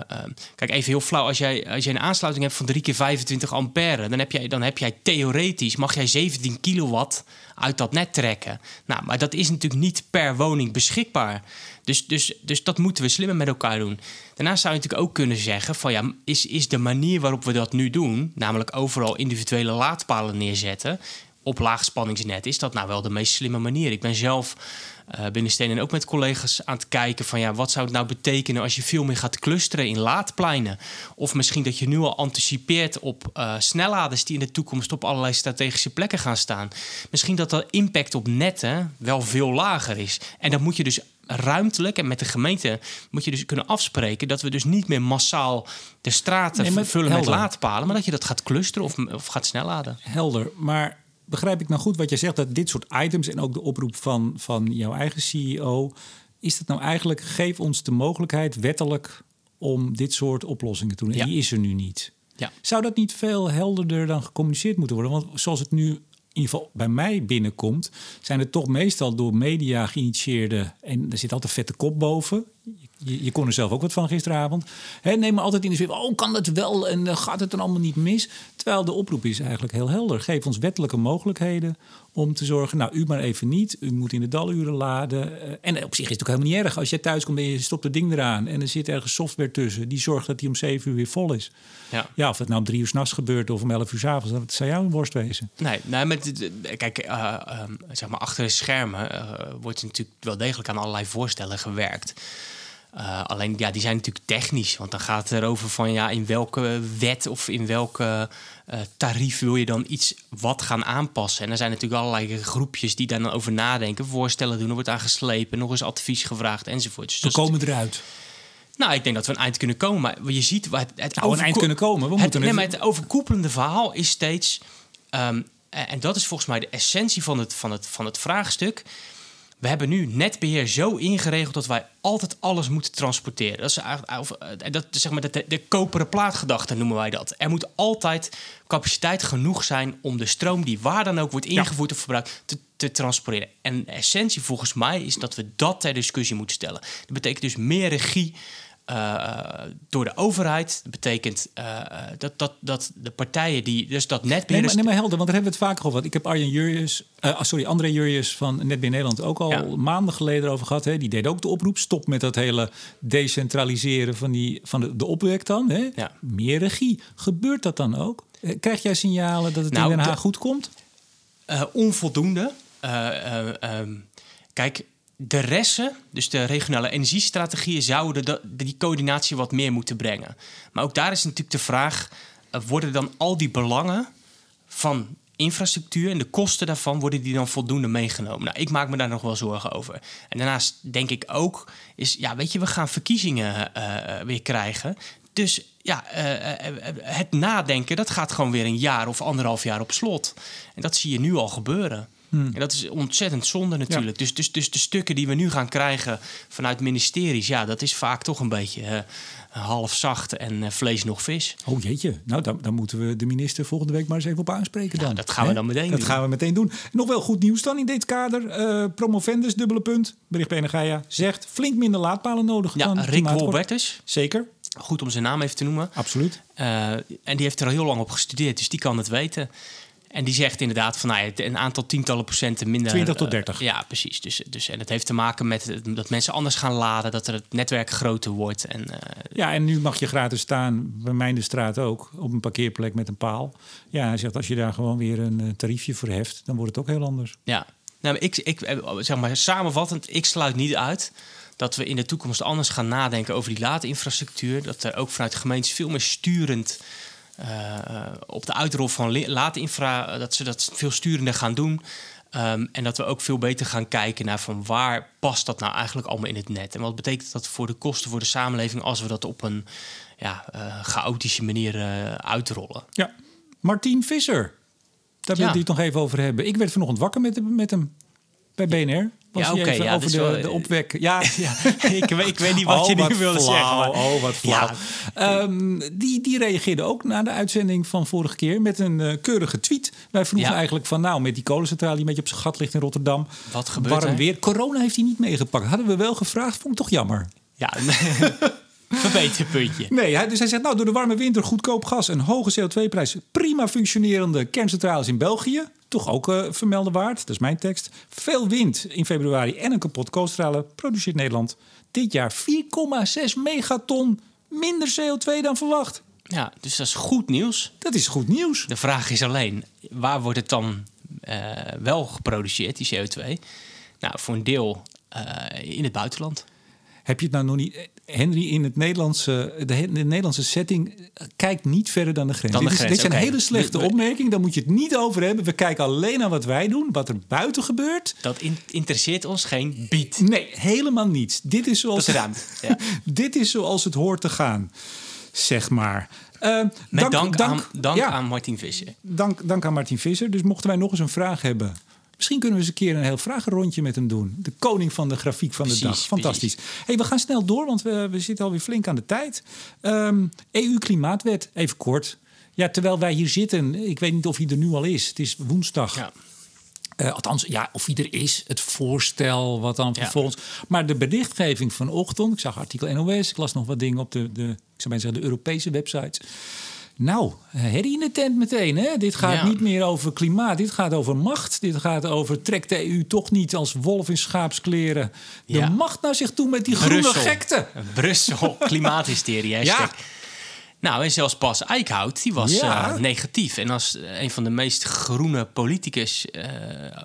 kijk, even heel flauw. Als jij, als jij een aansluiting hebt van 3 keer 25 ampère, dan heb jij, dan heb jij theoretisch mag jij 17 kilowatt uit dat net trekken. Nou, maar dat is natuurlijk niet per woning beschikbaar. Dus, dus, dus dat moeten we slimmer met elkaar doen. Daarnaast zou je natuurlijk ook kunnen zeggen: van ja, is, is de manier waarop we dat nu doen, namelijk overal individuele laadpalen neerzetten, op laagspanningsnet, is dat nou wel de meest slimme manier? Ik ben zelf uh, binnen Stenen ook met collega's aan het kijken van ja, wat zou het nou betekenen als je veel meer gaat clusteren in laadpleinen? Of misschien dat je nu al anticipeert op uh, snelladers die in de toekomst op allerlei strategische plekken gaan staan. Misschien dat de impact op netten wel veel lager is. En dan moet je dus ruimtelijk en met de gemeente moet je dus kunnen afspreken dat we dus niet meer massaal de straten nee, vullen met laadpalen, maar dat je dat gaat clusteren of, of gaat snelladen. Helder, maar begrijp ik nou goed wat je zegt, dat dit soort items en ook de oproep van, van jouw eigen CEO, is dat nou eigenlijk, geef ons de mogelijkheid wettelijk om dit soort oplossingen te doen. En die is er nu niet. Ja. Zou dat niet veel helderder dan gecommuniceerd moeten worden? Want zoals het nu in ieder geval bij mij binnenkomt, zijn het toch meestal door media geïnitieerde. En er zit altijd vette kop boven. Je, je kon er zelf ook wat van gisteravond. Neem me altijd in de zin oh, kan het wel en uh, gaat het dan allemaal niet mis? Terwijl de oproep is eigenlijk heel helder. Geef ons wettelijke mogelijkheden om te zorgen, nou, u maar even niet. U moet in de daluren laden. Uh, en op zich is het ook helemaal niet erg. Als je thuis komt en je stopt het ding eraan... en er zit ergens software tussen... die zorgt dat die om zeven uur weer vol is. Ja, ja of het nou om drie uur s'nachts gebeurt of om elf uur s'avonds... dat zou jou een worst wezen. Nee, nou, met, kijk, uh, zeg maar achter de schermen... wordt natuurlijk wel degelijk aan allerlei voorstellen gewerkt... Uh, alleen ja, die zijn natuurlijk technisch. Want dan gaat het erover van ja, in welke wet of in welke uh, tarief wil je dan iets wat gaan aanpassen. En er zijn natuurlijk allerlei groepjes die daar dan over nadenken, voorstellen doen, er wordt aan geslepen, nog eens advies gevraagd enzovoort. Dus we komen eruit. Nou, ik denk dat we een eind kunnen komen. Maar je ziet het, het nou, een eind kunnen komen. We het, nee, maar het overkoepelende verhaal is steeds. Um, en dat is volgens mij de essentie van het, van het, van het vraagstuk we hebben nu netbeheer zo ingeregeld dat wij altijd alles moeten transporteren. Dat is eigenlijk, of, eh, dat, zeg maar, de, de koperen plaatgedachte noemen wij dat. Er moet altijd capaciteit genoeg zijn om de stroom die waar dan ook wordt ingevoerd of verbruikt te, te transporteren. En de essentie volgens mij is dat we dat ter discussie moeten stellen. Dat betekent dus meer regie uh, door de overheid. Dat betekent uh, dat, dat, dat de partijen die dus dat netbeheer... Nee, maar, nee, maar helder, want daar hebben we het vaker over Ik heb Arjen Jurjes, uh, sorry, André Jurjes van Netbeheer Nederland ook al maanden geleden over gehad. Hè. Die deed ook de oproep, stop met dat hele decentraliseren van, die, van de, de opwek dan. Hè. Ja. Meer regie. Gebeurt dat dan ook? Krijg jij signalen dat het nou, in Den Haag goed komt? onvoldoende. Ehm, kijk, de resten, dus de regionale energiestrategieën, zouden die coördinatie wat meer moeten brengen. Maar ook daar is natuurlijk de vraag: eh, worden dan al die belangen van infrastructuur en de kosten daarvan, worden die dan voldoende meegenomen? Nou, ik maak me daar nog wel zorgen over. En daarnaast denk ik ook, is, ja, weet je, we gaan verkiezingen uh, weer krijgen. Dus ja, het nadenken, dat gaat gewoon weer een jaar of anderhalf jaar op slot. En dat zie je nu al gebeuren. Hmm. En dat is ontzettend zonde natuurlijk. Dus, dus, dus de stukken die we nu gaan krijgen vanuit ministeries, ja, dat is vaak toch een beetje uh, half zacht en uh, vlees nog vis. Oh jeetje, nou dan, dan moeten we de minister volgende week maar eens even op aanspreken dan. dat gaan we dan meteen dat doen. gaan we meteen doen. Nog wel goed nieuws dan in dit kader. Uh, promovendus, dubbele punt, bericht Benegaya, zegt flink minder laadpalen nodig ja, dan Rick Wolbertus. Zeker. Goed om zijn naam even te noemen. Absoluut. en die heeft er al heel lang op gestudeerd, dus die kan het weten. En die zegt inderdaad van nou, een aantal tientallen procenten minder. 20 tot 30. Uh, ja, precies. Dus, dus, en het heeft te maken met dat mensen anders gaan laden, dat er het netwerk groter wordt. En, uh, ja, en nu mag je gratis staan, bij mij in de straat ook, op een parkeerplek met een paal. Ja, hij zegt als je daar gewoon weer een uh, tariefje voor heft, dan wordt het ook heel anders. Ja, nou, ik, ik, zeg maar samenvattend, ik sluit niet uit dat we in de toekomst anders gaan nadenken over die laadinfrastructuur. Dat er ook vanuit de gemeentes veel meer sturend op de uitrol van laatinfra, eh, dat ze dat veel sturender gaan doen. Um, en dat we ook veel beter gaan kijken naar van waar past dat nou eigenlijk allemaal in het net. En wat betekent dat voor de kosten voor de samenleving als we dat op een ja, uh, chaotische manier uh, uitrollen. Ja, Martien Visser. Daar wil ik het nog even over hebben. Ik werd vanochtend wakker met, met hem bij BNR ja, oké. Okay, ja, over de, wel, de opwek. Ja, ja. ik, weet, ik weet niet wat oh, je nu wilde zeggen. Maar... Oh, wat flauw. Ja. Um, die, die reageerde ook na de uitzending van vorige keer met een uh, keurige tweet. Wij vroegen eigenlijk van nou, met die kolencentrale die een beetje op zijn gat ligt in Rotterdam. Wat gebeurt Warm weer. Corona heeft hij niet meegepakt. Hadden we wel gevraagd. Vond ik toch jammer. Ja, Verbeterpuntje. Nee, hij, dus hij zegt, nou, door de warme winter, goedkoop gas en hoge CO2-prijs... prima functionerende kerncentrales in België. Toch ook uh, vermelden waard, dat is mijn tekst. Veel wind in februari en een kapot koolstralen produceert Nederland... dit jaar 4,6 megaton minder CO2 dan verwacht. Ja, dus dat is goed nieuws. Dat is goed nieuws. De vraag is alleen, waar wordt het dan wel geproduceerd, die CO2. Nou, voor een deel in het buitenland. Heb je het nou nog niet... Henry, in het Nederlandse, de, de Nederlandse setting kijkt niet verder dan de grens. Dan de dit, is, dit is okay. een hele slechte we, opmerking. Daar moet je het niet over hebben. We kijken alleen naar wat wij doen, wat er buiten gebeurt. Dat in, interesseert ons geen bied. Nee, helemaal niets. Dit is zoals, dat ja. dit is zoals het hoort te gaan, zeg maar. Uh, Met dank, dank, dank, aan, dank ja, aan Martin Visser. Dank, dank aan Martin Visser. Dus mochten wij nog eens een vraag hebben Misschien kunnen we eens een keer een heel vragenrondje met hem doen. De koning van de grafiek van de dag. Fantastisch. Hey, we gaan snel door, want we, we zitten alweer flink aan de tijd. Um, EU-klimaatwet, even kort. Ja, terwijl wij hier zitten, ik weet niet of hij er nu al is. Het is woensdag. Ja. Uh, althans, ja, of hij er is, het voorstel wat dan vervolgens. Ja. Maar de berichtgeving vanochtend, ik zag artikel NOS, ik las nog wat dingen op de, de ik zou bijna zeggen, de Europese websites. Nou, herrie in de tent meteen. Hè? Dit gaat ja. niet meer over klimaat. Dit gaat over macht. Dit gaat over trekt de EU toch niet als wolf in schaapskleren de ja. macht naar zich toe met die groene Brussel. gekte. Brussel, klimaathysterie. ja. Nou, en zelfs Bas Eickhout, die was Ja. uh, negatief. En als een van de meest groene politicus, uh,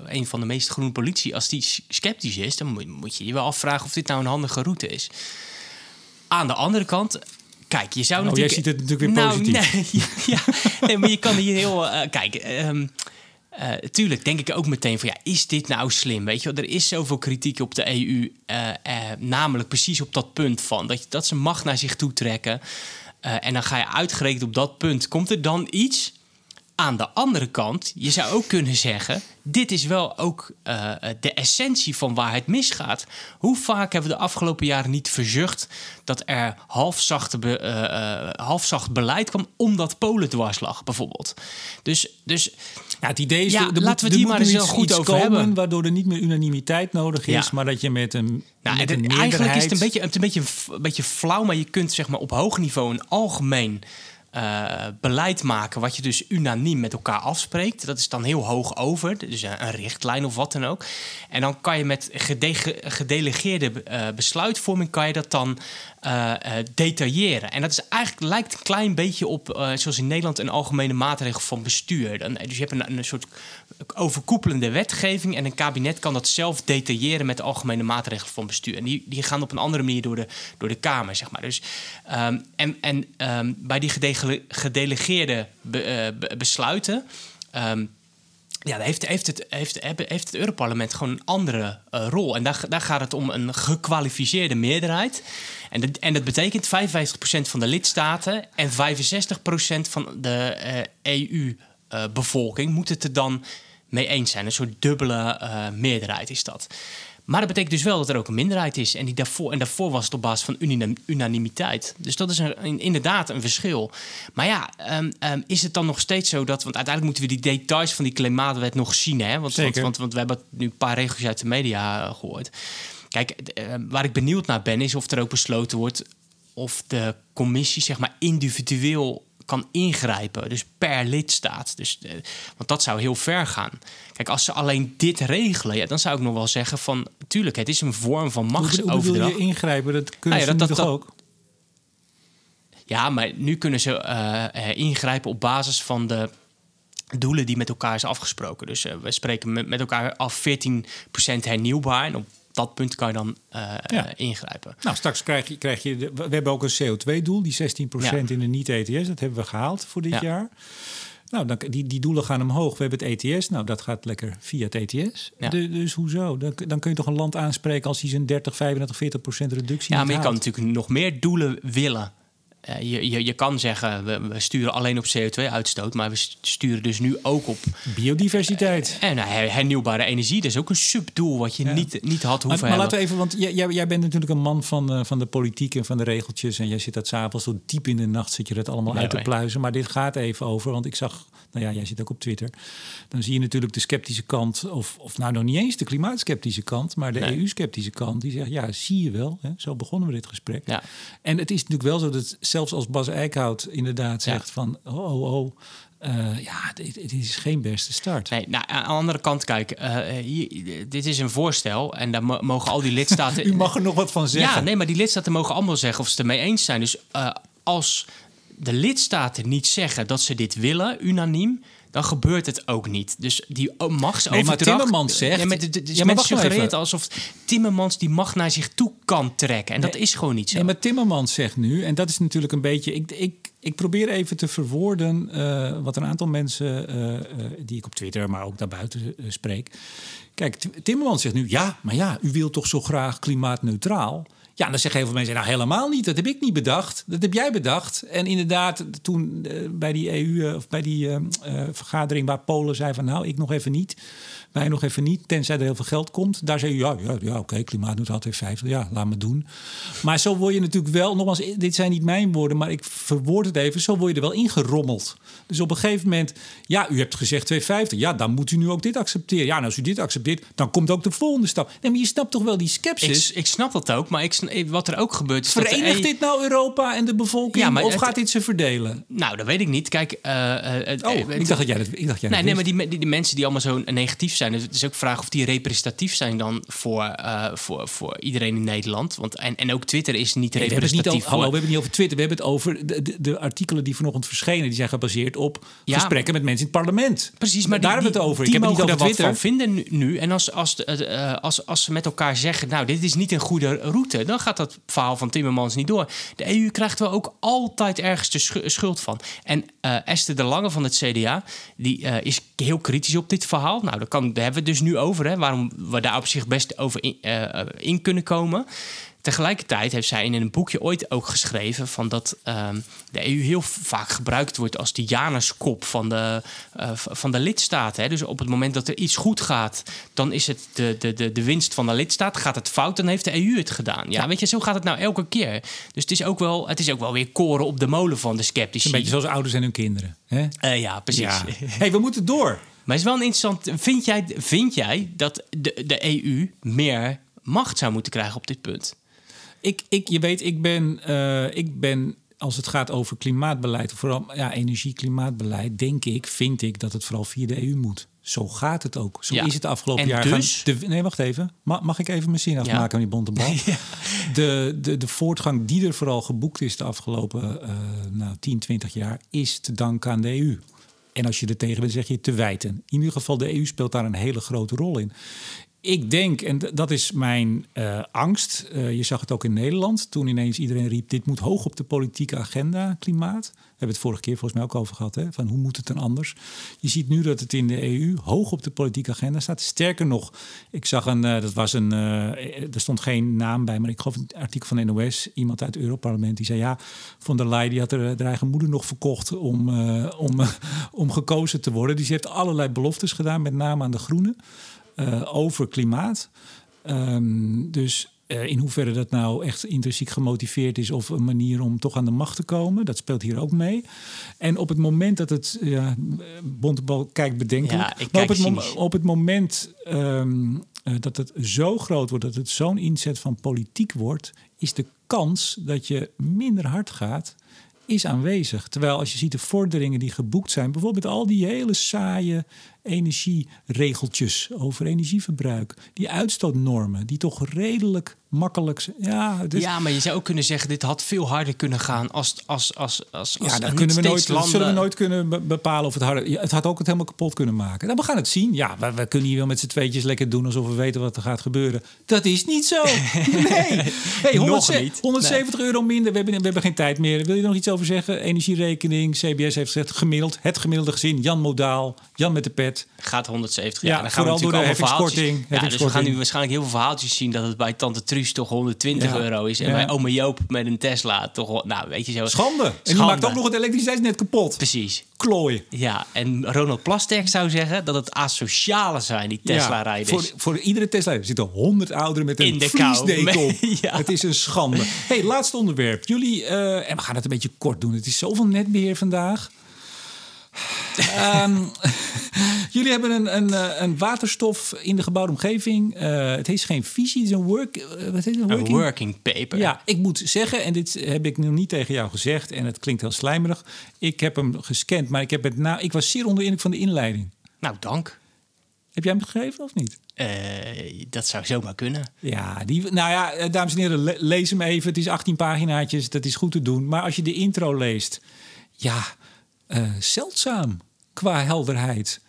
een van de meest groene politici, als die sceptisch is, dan moet, moet je je wel afvragen of dit nou een handige route is. Aan de andere kant, kijk, je zou Nou, natuurlijk... jij ziet het natuurlijk weer Nou, positief. nee, ja, nee, maar je kan hier heel... eh, kijk, eh, tuurlijk denk ik ook meteen van... ja, is dit nou slim? Weet je wel, er is zoveel kritiek op de EU... eh, namelijk precies op dat punt van... dat, dat ze macht naar zich toe trekken. En dan ga je uitgerekend op dat punt... komt er dan iets... Aan de andere kant, je zou ook kunnen zeggen: dit is wel ook eh, de essentie van waar het misgaat. Hoe vaak hebben we de afgelopen jaren niet verzucht dat er halfzachte be, eh, eh, halfzacht beleid kwam omdat Polen dwars lag, bijvoorbeeld? Dus, dus Ja, het idee is, Ja, moet- laten we moet maar eens heel goed over komen hebben. Waardoor er niet meer unanimiteit nodig is, Ja. maar dat je met een, Nou, met het- een eigenlijk is het een beetje, het een, beetje, een beetje flauw, maar je kunt zeg maar, op hoog niveau een algemeen eh, beleid maken, wat je dus unaniem met elkaar afspreekt. Dat is dan heel hoog over, dus een, richtlijn of wat dan ook. En dan kan je met gede- gedelegeerde eh, besluitvorming kan je dat dan eh, detailleren. En dat is eigenlijk lijkt een klein beetje op, zoals in Nederland, een algemene maatregel van bestuur. Dan, dus je hebt een, een soort overkoepelende wetgeving en een kabinet kan dat zelf detailleren met de algemene maatregelen van bestuur. En die, die gaan op een andere manier door de, door de Kamer, zeg maar. Dus, ehm, en en ehm, bij die gedele- gedelegeerde eh, be- besluiten. ehm, ja, heeft, heeft, het, heeft, heeft het Europarlement gewoon een andere eh, rol. En daar, daar gaat het om een gekwalificeerde meerderheid. En dat, en dat betekent 55% van de lidstaten en 65% van de EU-bevolking moet het er dan mee eens zijn. Een soort dubbele eh, meerderheid is dat. Maar dat betekent dus wel dat er ook een minderheid is. En, die daarvoor, en daarvoor was het op basis van unim- unanimiteit. Dus dat is een, inderdaad een verschil. Maar ja, ehm, ehm, is het dan nog steeds zo dat... Want uiteindelijk moeten we die details van die klimaatwet nog zien. Hè? Want, want, want, want we hebben nu een paar regels uit de media eh, gehoord. Kijk, eh, waar ik benieuwd naar ben... is of er ook besloten wordt... of de commissie zeg maar individueel kan ingrijpen. Dus per lidstaat. Dus, eh, want dat zou heel ver gaan. Kijk, als ze alleen dit regelen... Ja, dan zou ik nog wel zeggen van... tuurlijk, het is een vorm van bedoel- Hoe bedoel machtsoverdracht. je ingrijpen? Dat kunnen Nou ja, dat- toch dat- ook? Ja, maar nu kunnen ze eh, eh, ingrijpen op basis van de doelen die met elkaar is afgesproken. Dus we spreken met, met elkaar af 14% hernieuwbaar. En op dat punt kan je dan eh, Ja. eh, ingrijpen. Nou, straks krijg je, krijg je de- we hebben ook een CO2-doel, die 16% Ja. in de niet-ETS. Dat hebben we gehaald voor dit Ja. jaar. Nou, dan, die, die doelen gaan omhoog. We hebben het ETS. Nou, dat gaat lekker via het ETS. Ja. De- dus hoezo? Dan, dan kun je toch een land aanspreken als hij zijn 30, 35, 40 procent reductie Ja, maar je kan natuurlijk nog meer doelen willen. Eh, je, je, je kan zeggen, we, we sturen alleen op CO2-uitstoot... maar we sturen dus nu ook op Biodiversiteit. en, nou, her- hernieuwbare energie. Dat is ook een subdoel wat je Ja. niet, niet had Maar, hoeven maar hebben. laten we even, want jij, jij, bent natuurlijk een man van, eh, van de politiek en van de regeltjes. En jij zit dat s'avonds zo diep in de nacht, zit je dat allemaal uit te pluizen. Maar dit gaat even over, want ik zag, nou ja, jij zit ook op Twitter. Dan zie je natuurlijk de sceptische kant, of, of nou nog niet eens de klimaatskeptische kant, maar de Nee. EU-sceptische kant. Die zegt, ja, zie je wel. Hè? Zo begonnen we dit gesprek. Ja. En het is natuurlijk wel zo dat zelfs als Bas Eickhout inderdaad Ja. zegt van, oh, oh, oh. eh, ja, dit, dit is geen beste start. Nee, nou, aan de andere kant, kijk, eh, hier- dit is een voorstel en daar mo- mogen al die lidstaten. U mag er nog wat van zeggen. Ja, nee, maar die lidstaten mogen allemaal zeggen of ze het ermee eens zijn. Dus eh, als de lidstaten niet zeggen dat ze dit willen, unaniem, dan gebeurt het ook niet. Dus die machtsoverdracht... Nee, maar Timmermans zegt... Nee, maar de, ja, maar suggereert alsof Timmermans die macht naar zich toe kan trekken. En dat is gewoon niet zo. Nee, maar Timmermans zegt nu, en dat is natuurlijk een beetje... Ik, ik, ik probeer even te verwoorden uh, wat een aantal mensen uh, uh, die ik op Twitter, maar ook daarbuiten spreek. Kijk, Timmermans zegt nu, ja, maar ja, u wilt toch zo graag klimaatneutraal? Ja, dan zeggen heel veel mensen, nou helemaal niet. Dat heb ik niet bedacht. Dat heb jij bedacht. En inderdaad, toen bij die EU, of bij die vergadering waar Polen zei van, nou, ik nog even niet wij nog even niet, tenzij er heel veel geld komt. Daar zei je, ja, ja, ja oké, okay, klimaatneutraal 50, ja, laat me doen. Maar zo word je natuurlijk wel, nogmaals, dit zijn niet mijn woorden, maar ik verwoord het even, zo word je er wel ingerommeld. Dus op een gegeven moment, ja, u hebt gezegd 250, ja, dan moet u nu ook dit accepteren. Ja, en als u dit accepteert, dan komt ook de volgende stap. Nee, maar je snapt toch wel die sceptisch? Ik, ik snap dat ook, maar ik, wat er ook gebeurt... Is Verenigt dat dit nou Europa en de bevolking, ja, maar of gaat dit ze verdelen? Nou, dat weet ik niet. Kijk, uh, uh, oh, ik dacht dat jij dat, ik dacht jij nee, nee, maar die, die, die mensen die allemaal zo negatief zijn, het is ook vraag of die representatief zijn dan voor, uh, voor, voor iedereen in Nederland. Want, en, en ook Twitter is niet nee, representatief. We niet over, hallo, we hebben het niet over Twitter. We hebben het over de, de, de, artikelen die vanochtend verschenen. Die zijn gebaseerd op ja, gesprekken met mensen in het parlement. Precies, maar daar hebben we het over. Ik heb het niet over Twitter. Wat van vinden nu. En als, als, uh, als, als ze met elkaar zeggen, nou, dit is niet een goede route, dan gaat dat verhaal van Timmermans niet door. De EU krijgt wel ook altijd ergens de schuld van. En uh, Esther de Lange van het CDA, die is heel kritisch op dit verhaal. Nou, daar, kan, daar hebben we het dus nu over, hè, waarom we daar op zich best over in, uh, in kunnen komen. Tegelijkertijd heeft zij in een boekje ooit ook geschreven van dat uh, de EU heel vaak gebruikt wordt als de Januskop van de, uh, van de lidstaten. Hè. Dus op het moment dat er iets goed gaat, dan is het de, de, de, de winst van de lidstaat. Gaat het fout, dan heeft de EU het gedaan. Ja, weet je, zo gaat het nou elke keer. Dus het is ook wel, het is ook wel weer koren op de molen van de sceptici. Een beetje zoals ouders en hun kinderen. Hè? Uh, ja, precies. Ja. hey, we moeten door. Maar het is wel interessant. Vind jij, vind jij dat de, de EU meer macht zou moeten krijgen op dit punt? Ik, ik, je weet, ik ben, uh, ik ben als het gaat over klimaatbeleid, vooral ja, energie-klimaatbeleid, denk ik, vind ik dat het vooral via de EU moet. Zo gaat het ook. Zo is het afgelopen jaar. Dus? de, nee, wacht even. Mag, mag ik even mijn zin afmaken ja. aan die bonte bal? de, de, de voortgang die er vooral geboekt is de afgelopen uh, nou, 10, 20 jaar, is te danken aan de EU. En als je er tegen bent, zeg je te wijten. In ieder geval, de EU speelt daar een hele grote rol in. Ik denk, en dat is mijn uh, angst. Uh, je zag het ook in Nederland. Toen ineens iedereen riep: dit moet hoog op de politieke agenda, klimaat. We hebben het vorige keer volgens mij ook over gehad. Hè? Van hoe moet het dan anders? Je ziet nu dat het in de EU hoog op de politieke agenda staat. Sterker nog, ik zag een, uh, dat was een, er stond geen naam bij, maar ik geloof een artikel van NOS. Iemand uit het Europarlement die zei: ja, Van der Leyen die had er de eigen moeder nog verkocht om, om, om gekozen te worden. Dus die heeft allerlei beloftes gedaan, met name aan de Groenen. Uh, over klimaat. Um, dus uh, in hoeverre dat nou echt intrinsiek gemotiveerd is of een manier om toch aan de macht te komen, dat speelt hier ook mee. En op het moment dat het, ja, Bontebal kijkt bedenkelijk, ja, maar op het, op het, moment um, uh, dat het zo groot wordt, dat het zo'n inzet van politiek wordt, is de kans dat je minder hard gaat is aanwezig. Terwijl als je ziet de vorderingen die geboekt zijn, bijvoorbeeld al die hele saaie energieregeltjes over energieverbruik, die uitstootnormen, die toch redelijk makkelijk. Ja, dus... ja, maar je zou ook kunnen zeggen: dit had veel harder kunnen gaan als. als, als, als, als ja, dan kunnen we nooit, landen... zullen we nooit kunnen bepalen of het harder. Het had ook het helemaal kapot kunnen maken. Nou, we gaan het zien. Ja, we, we kunnen hier wel met z'n tweetjes lekker doen alsof we weten wat er gaat gebeuren. Dat is niet zo. Nee. Hey, 100, 170 euro minder. We hebben, we hebben geen tijd meer. Wil je nog iets over zeggen? Energierekening. CBS heeft gezegd gemiddeld. Het gemiddelde gezin. Jan Modaal. Jan met de pet. Gaat 170. Ja, dan gaan we natuurlijk door de heffingskorting. Ja, dus we gaan nu waarschijnlijk heel veel verhaaltjes zien dat het bij Tante Truus toch 120 euro is. En bij Ome Joop met een Tesla toch, nou weet je zo. Schande. En die maakt ook nog het elektriciteitsnet kapot. Precies. Klooi. Ja, en Ronald Plasterk zou zeggen dat het asociale zijn, die Tesla-rijders. Voor, voor iedere Tesla zitten 100 ouderen met een In de kou. ja. Het is een schande. hey, laatste onderwerp. Jullie, uh, en we gaan het een beetje kort doen. Het is zoveel netbeheer vandaag. Um, jullie hebben een, een, eh, een, waterstof in de gebouwde omgeving. Uh, het heet geen visie, het is een, work, uh, wat heet het, working? een working paper. Ja, ik moet zeggen, en dit heb ik nog niet tegen jou gezegd... en het klinkt heel slijmerig. Ik heb hem gescand, maar ik, heb het na, ik was zeer onder indruk van de inleiding. Nou, dank. Heb jij hem gegeven of niet? Uh, dat zou zomaar kunnen. Ja, die, nou ja, dames en heren, le lees hem even. Het is 18 paginaatjes, dat is goed te doen. Maar als je de intro leest, ja, uh, zeldzaam qua helderheid.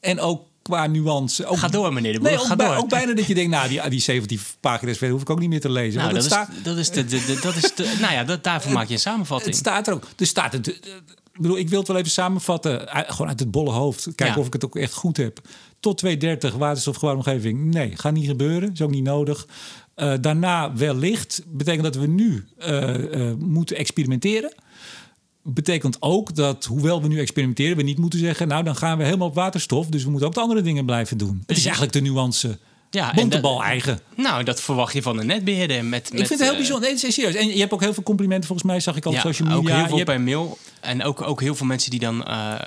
En ook qua nuance. Ook, Ga door, meneer de Boer. Nee, Ga bij- door. ook bijna dat je denkt, nou, die, die 17 pagina's verder hoef ik ook niet meer te lezen. nou, dat, is, dat is de, de, de- dat is de, nou ja, dat, daarvoor maak je een samenvatting. het staat er ook. Er staat het. eh, Ik bedoel, ik wil het wel even samenvatten. uit- Gewoon uit het bolle hoofd. Kijken Ja. of ik het ook echt goed heb. Tot 230 waterstofgebouwde omgeving. Nee, gaat niet gebeuren. Is ook niet nodig. Eh, daarna wellicht. Betekent dat we nu eh, eh, moeten experimenteren. Betekent ook dat, hoewel we nu experimenteren, we niet moeten zeggen... nou, dan gaan we helemaal op waterstof. Dus we moeten ook de andere dingen blijven doen. Het is eigenlijk de nuance. Ja, en Bontebal eigen. Nou, dat verwacht je van een netbeheerder. Met, Ik met, vind het heel eh, bijzonder. Nee, serieus. En je hebt ook heel veel complimenten volgens mij, zag ik al op social media. ook heel Je veel hebt- per mail. En ook, ook heel veel mensen die dan eh, eh,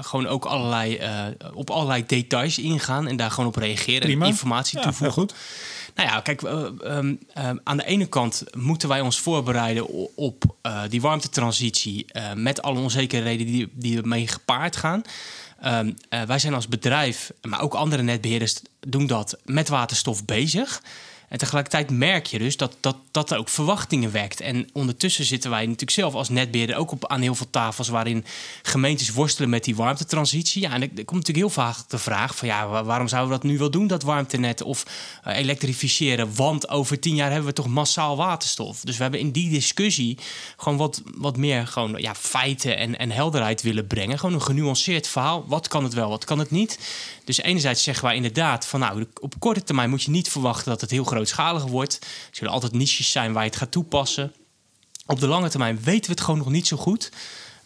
gewoon ook allerlei, op allerlei details ingaan en daar gewoon op reageren Prima. en informatie Ja, toevoegen. goed. Nou ja, kijk, eh, ehm, ehm, aan de ene kant moeten wij ons voorbereiden op eh, die warmtetransitie eh, met alle onzekerheden die, die ermee gepaard gaan. Ehm, eh, wij zijn als bedrijf, maar ook andere netbeheerders doen dat met waterstof bezig. En tegelijkertijd merk je dus dat dat, dat ook verwachtingen wekt. En ondertussen zitten wij natuurlijk zelf als netbeheerder ook op, aan heel veel tafels waarin gemeentes worstelen met die warmtetransitie. Ja, en er, komt natuurlijk heel vaak de vraag van ja, wa- waarom zouden we dat nu wel doen, dat warmtenet of eh, elektrificeren? Want over tien jaar hebben we toch massaal waterstof. Dus we hebben in die discussie gewoon wat, wat meer gewoon, ja, feiten en, en helderheid willen brengen. Gewoon een genuanceerd verhaal. Wat kan het wel, wat kan het niet? Dus enerzijds zeggen wij inderdaad van nou, op korte termijn moet je niet verwachten dat het heel grootschalig wordt. Er zullen altijd niches zijn waar je het gaat toepassen. Op de lange termijn weten we het gewoon nog niet zo goed.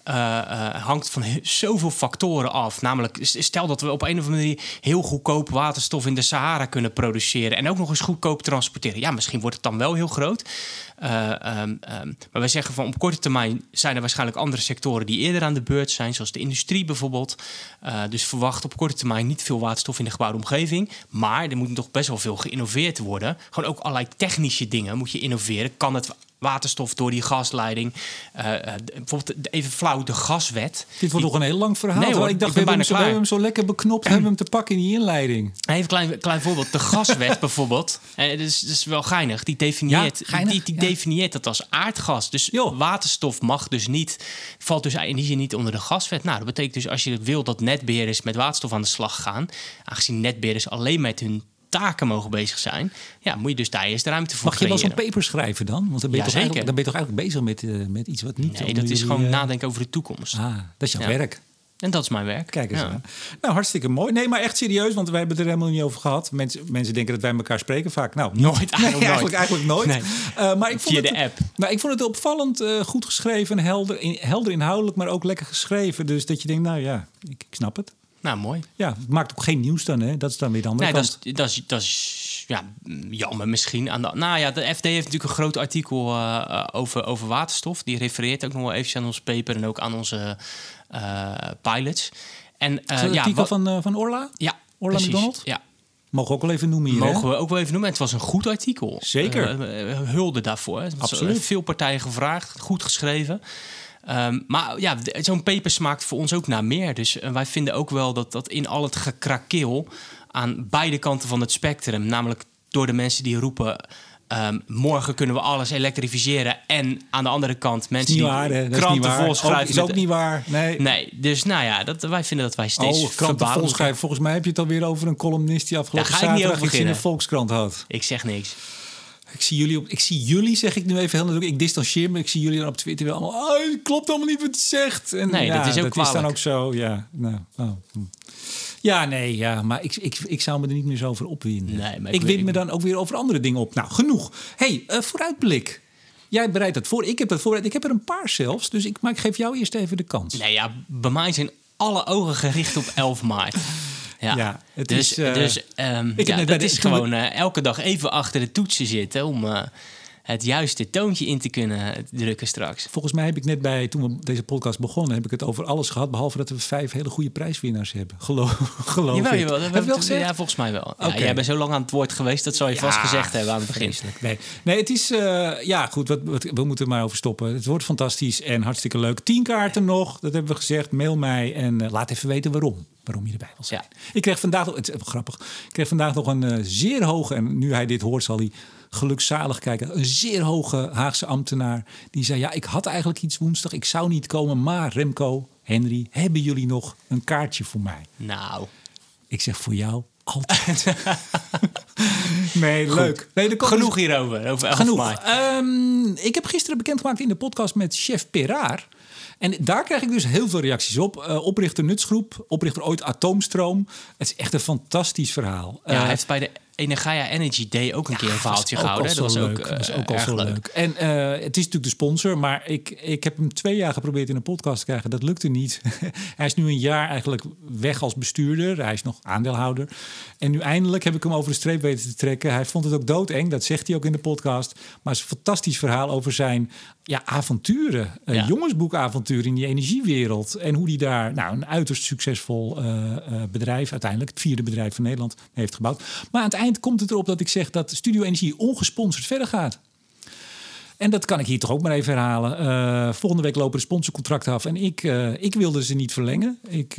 Eh, eh, hangt van zoveel factoren af. Namelijk, stel dat we op een of andere manier heel goedkoop waterstof in de Sahara kunnen produceren. En ook nog eens goedkoop transporteren. Ja, misschien wordt het dan wel heel groot. Eh, ehm, ehm, maar wij zeggen van op korte termijn zijn er waarschijnlijk andere sectoren die eerder aan de beurt zijn, zoals de industrie bijvoorbeeld. Dus verwacht op korte termijn niet veel waterstof in de gebouwde omgeving. Maar er moet nog best wel veel geïnnoveerd worden. Gewoon ook allerlei technische dingen moet je innoveren. Kan het waterstof door die gasleiding? Eh, eh, bijvoorbeeld even flauw de gaswet. Dit wordt nog een heel lang verhaal. Nee, hoor, ik dacht, ik we, hebben hem zo, hem lekker beknopt, hebben we hem te pakken in die inleiding. Even een klein, klein voorbeeld. De gaswet bijvoorbeeld. Eh, dat, is, dat is wel geinig. Die definieert, Ja, geinig, die, die ja. definieert dat als aardgas. Dus waterstof mag dus niet... Valt dus in die zin niet onder de gaswet. Nou, dat betekent dus als je wil dat netbeheerders met waterstof aan de slag gaan... aangezien netbeheerders alleen met hun taken mogen bezig zijn... ja, moet je dus daar eerst ruimte voor Mag je wel zo'n paper schrijven dan? Want dan ben je, Ja, toch, eigenlijk, dan ben je toch eigenlijk bezig met, eh, met iets wat niet... Nee, dat is gewoon eh, nadenken over de toekomst. Ah, dat is jouw Ja. werk. En dat is mijn werk. Kijk eens Ja. aan. Nou, hartstikke mooi. Nee, maar echt serieus, want wij hebben het er helemaal niet over gehad. Mensen, mensen denken dat wij elkaar spreken vaak. Nou. Nooit, Nee, eigenlijk nooit. eigenlijk, eigenlijk nooit. Nee. Eh, maar ik vond Via het, de app. Nou, ik vond het opvallend goed geschreven en helder, in, helder inhoudelijk, maar ook lekker geschreven. Dus dat je denkt, nou ja, ik, ik snap het. Nou, mooi. Ja, het maakt ook geen nieuws dan, hè? Dat is dan weer andere Nee, kant. dat is, dat is, dat is ja, mm, jammer misschien. Aan de, nou ja, de FD heeft natuurlijk een groot artikel eh, eh, over, over waterstof. Die refereert ook nog wel even aan ons paper en ook aan onze eh, pilots. En, Is dat het ja, artikel van, van Orla? ja, Orla precies. McDonald? Ja, Mogen we ook wel even noemen hier, hè? mogen we ook wel even noemen. Het was een goed artikel. Zeker. Hulde daarvoor. Absoluut. Veel partijen gevraagd, goed geschreven. Ehm, maar ja, zo'n paper smaakt voor ons ook naar meer. Dus eh, wij vinden ook wel dat, dat in al het gekrakeel aan beide kanten van het spectrum, namelijk door de mensen die roepen. ehm, morgen kunnen we alles elektrificeren. En aan de andere kant mensen die waar, hè? Dat kranten waar. volschrijven. Ook, is ook niet waar. Nee. Nee, dus nou ja, dat, wij vinden dat wij steeds Oh, kranten volschrijven. Volgens mij heb je het alweer over een columnist die afgelopen Daar ga ik niet zaterdag over iets in de. Volkskrant had. Ik zeg niks. Ik zie jullie, op, ik zie jullie, zeg ik nu even heel natuurlijk. Ik distancieer me. Ik zie jullie dan op Twitter allemaal. Oh, het klopt allemaal niet wat je zegt. En Nee, ja, dat is ook dat is dan ook zo. Ja, nou, oh, hm. ja nee, ja, maar ik, ik, ik zou me er niet meer zo over opwinden. Nee, maar ik weet- me dan ook weer over andere dingen op. Nou, genoeg. hey, eh, vooruitblik. Jij bereidt dat voor. Ik heb dat voorbereid. Ik heb er een paar zelfs. Dus ik, maar ik geef jou eerst even de kans. Nee, ja, bij mij zijn alle ogen gericht op 11 maart. Ja, Ja, het dus, is, eh, dus ehm, ja, dat is gewoon eh, elke dag even achter de toetsen zitten om eh, het juiste toontje in te kunnen drukken straks. Volgens mij heb ik net bij, toen we deze podcast begonnen, heb ik het over alles gehad. Behalve dat we vijf hele goede prijswinnaars hebben. Geloof, geloof Jawel, ik. jawel, dat Heb je wel gezegd? Ja, volgens mij wel. Ja. Jij bent zo lang aan het woord geweest, dat zou je vast gezegd hebben aan het begin. Vreselijk. Nee, nee het is... eh, ja, goed, wat, wat- we moeten er maar over stoppen. Het wordt fantastisch en hartstikke leuk. Tien kaarten nog, dat hebben we gezegd. Mail mij en eh, laat even weten waarom. Waarom je erbij wil zijn. Ja. Ik kreeg vandaag... Het is even grappig. Ik kreeg vandaag nog een eh, zeer hoge... En nu hij dit hoort, zal hij gelukzalig kijken. Een zeer hoge Haagse ambtenaar. Die zei, ja, ik had eigenlijk iets woensdag. Ik zou niet komen, maar Remco, Henry, hebben jullie nog een kaartje voor mij? Nou. Ik zeg, voor jou altijd. nee, Goed. leuk. Nee, Genoeg hierover, over 11 Genoeg. Ehm, ik heb gisteren bekendgemaakt in de podcast met chef Peraar. En daar krijg ik dus heel veel reacties op. Eh, oprichter Nutsgroep, oprichter ooit Atoomstroom. Het is echt een fantastisch verhaal. Ja, Eh, hij heeft bij de Energia Energy Day ook een keer een verhaaltje gehouden. al Dat was leuk. ook, Dat was eh, ook al erg zo leuk. leuk. En eh, het is natuurlijk de sponsor, maar ik, ik heb hem twee jaar geprobeerd in een podcast te krijgen. Dat lukte niet. hij is nu een jaar eigenlijk weg als bestuurder. Hij is nog aandeelhouder. En nu eindelijk heb ik hem over de streep weten te trekken. Hij vond het ook doodeng, dat zegt hij ook in de podcast. Maar het is een fantastisch verhaal over zijn ja, avonturen. Ja. jongensboekavonturen in die energiewereld. En hoe hij daar nou, een uiterst succesvol eh, eh, bedrijf, uiteindelijk het vierde bedrijf van Nederland, heeft gebouwd. Maar aan het eind komt het erop dat ik zeg dat Studio Energie ongesponsord verder gaat. En dat kan ik hier toch ook maar even herhalen. Eh, volgende week lopen de sponsorcontracten af. En ik, ik wilde ze niet verlengen. Ik,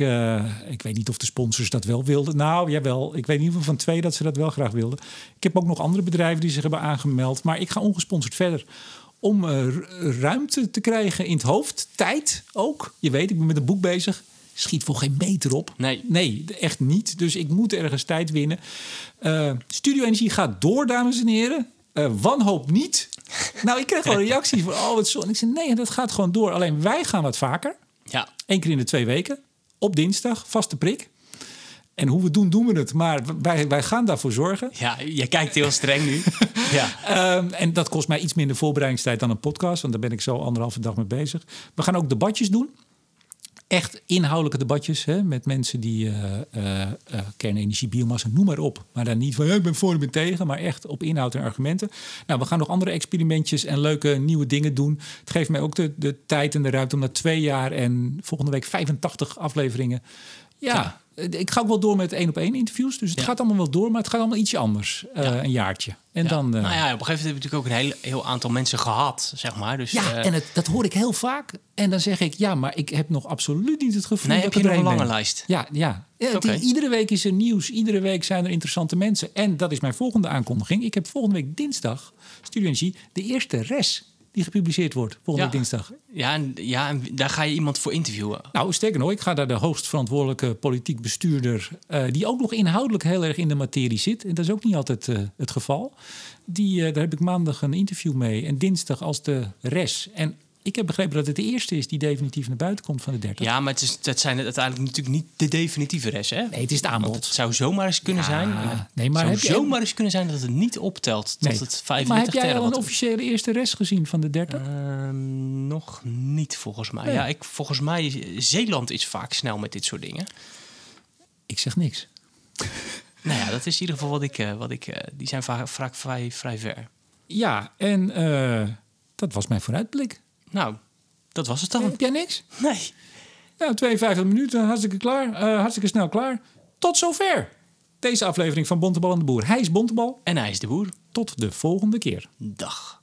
ik weet niet of de sponsors dat wel wilden. Nou, jawel. Ik weet in ieder geval van twee dat ze dat wel graag wilden. Ik heb ook nog andere bedrijven die zich hebben aangemeld. Maar ik ga ongesponsord verder. Om eh, ru- ruimte te krijgen in het hoofd. Tijd ook. Je weet, ik ben met een boek bezig. Schiet voor geen meter op. Nee. Nee, echt niet. Dus ik moet ergens tijd winnen. Eh, Studio Energie gaat door, dames en heren. Eh, wanhoop niet. nou, ik kreeg wel reacties van, oh, wat zo. En ik zei, nee, dat gaat gewoon door. Alleen wij gaan wat vaker. Ja, Eén keer in de twee weken. Op dinsdag, vaste prik. En hoe we doen, doen we het. Maar wij, wij gaan daarvoor zorgen. ja, je kijkt heel streng nu. ja. Ehm, en dat kost mij iets minder voorbereidingstijd dan een podcast. Want daar ben ik zo anderhalve dag mee bezig. We gaan ook debatjes doen. Echt inhoudelijke debatjes hè, met mensen die eh, kernenergie, biomassa, noem maar op. Maar dan niet van ja, ik ben voor, ik ben tegen. Maar echt op inhoud en argumenten. Nou, we gaan nog andere experimentjes en leuke nieuwe dingen doen. Het geeft mij ook de, de tijd en de ruimte om na twee jaar en volgende week 85 afleveringen. Ja, ik ga ook wel door met één op één interviews. Dus het Ja. gaat allemaal wel door, maar het gaat allemaal ietsje anders. eh, Ja. Een jaartje. En Ja. dan. eh, nou ja, op een gegeven moment hebben we natuurlijk ook een heel, heel aantal mensen gehad, zeg maar. Dus, Ja, eh, en het, dat hoor ik heel vaak. En dan zeg ik, ja, maar ik heb nog absoluut niet het gevoel nee, dat heb je ik nog een lange ben. lijst? Ja, ja. het-. Iedere week is er nieuws. Iedere week zijn er interessante mensen. En dat is mijn volgende aankondiging. Ik heb volgende week dinsdag, Studio Energie, de eerste res die gepubliceerd wordt. Volgende Ja. dinsdag. Ja, en, ja, en daar ga je iemand voor interviewen. Nou, sterker nog, ik ga daar de hoogstverantwoordelijke politiek bestuurder... eh, die ook nog inhoudelijk heel erg in de materie zit. En dat is ook niet altijd eh, het geval. Die, eh, daar heb ik maandag een interview mee. En dinsdag als de res. En ik heb begrepen dat het de eerste is die definitief naar buiten komt van de 30. Ja, maar het, is, het zijn uiteindelijk natuurlijk niet de definitieve res, hè? Nee, het is het Want aanbod. het zou zomaar eens kunnen Ja, zijn. nee, maar heb zou je- zomaar eens kunnen zijn dat het niet optelt tot Nee. het maar 35 heb jij al een officiële eerste res gezien van de 30? Ehm, nog niet, volgens mij. Nee. Ja, ik, volgens mij, Zeeland is vaak snel met dit soort dingen. Ik zeg niks. Nou ja, dat is in ieder geval wat ik... eh, wat ik eh, die zijn vaak, vaak vrij, vrij ver. Ja, en eh, dat was mijn vooruitblik. Nou, dat was het dan. Heb jij niks? Nee. Nou, 52 minuten, hartstikke klaar. eh, hartstikke snel klaar. Tot zover. Deze aflevering van Bontebal en de Boer. Hij is Bontebal. En hij is de boer. Tot de volgende keer. Dag.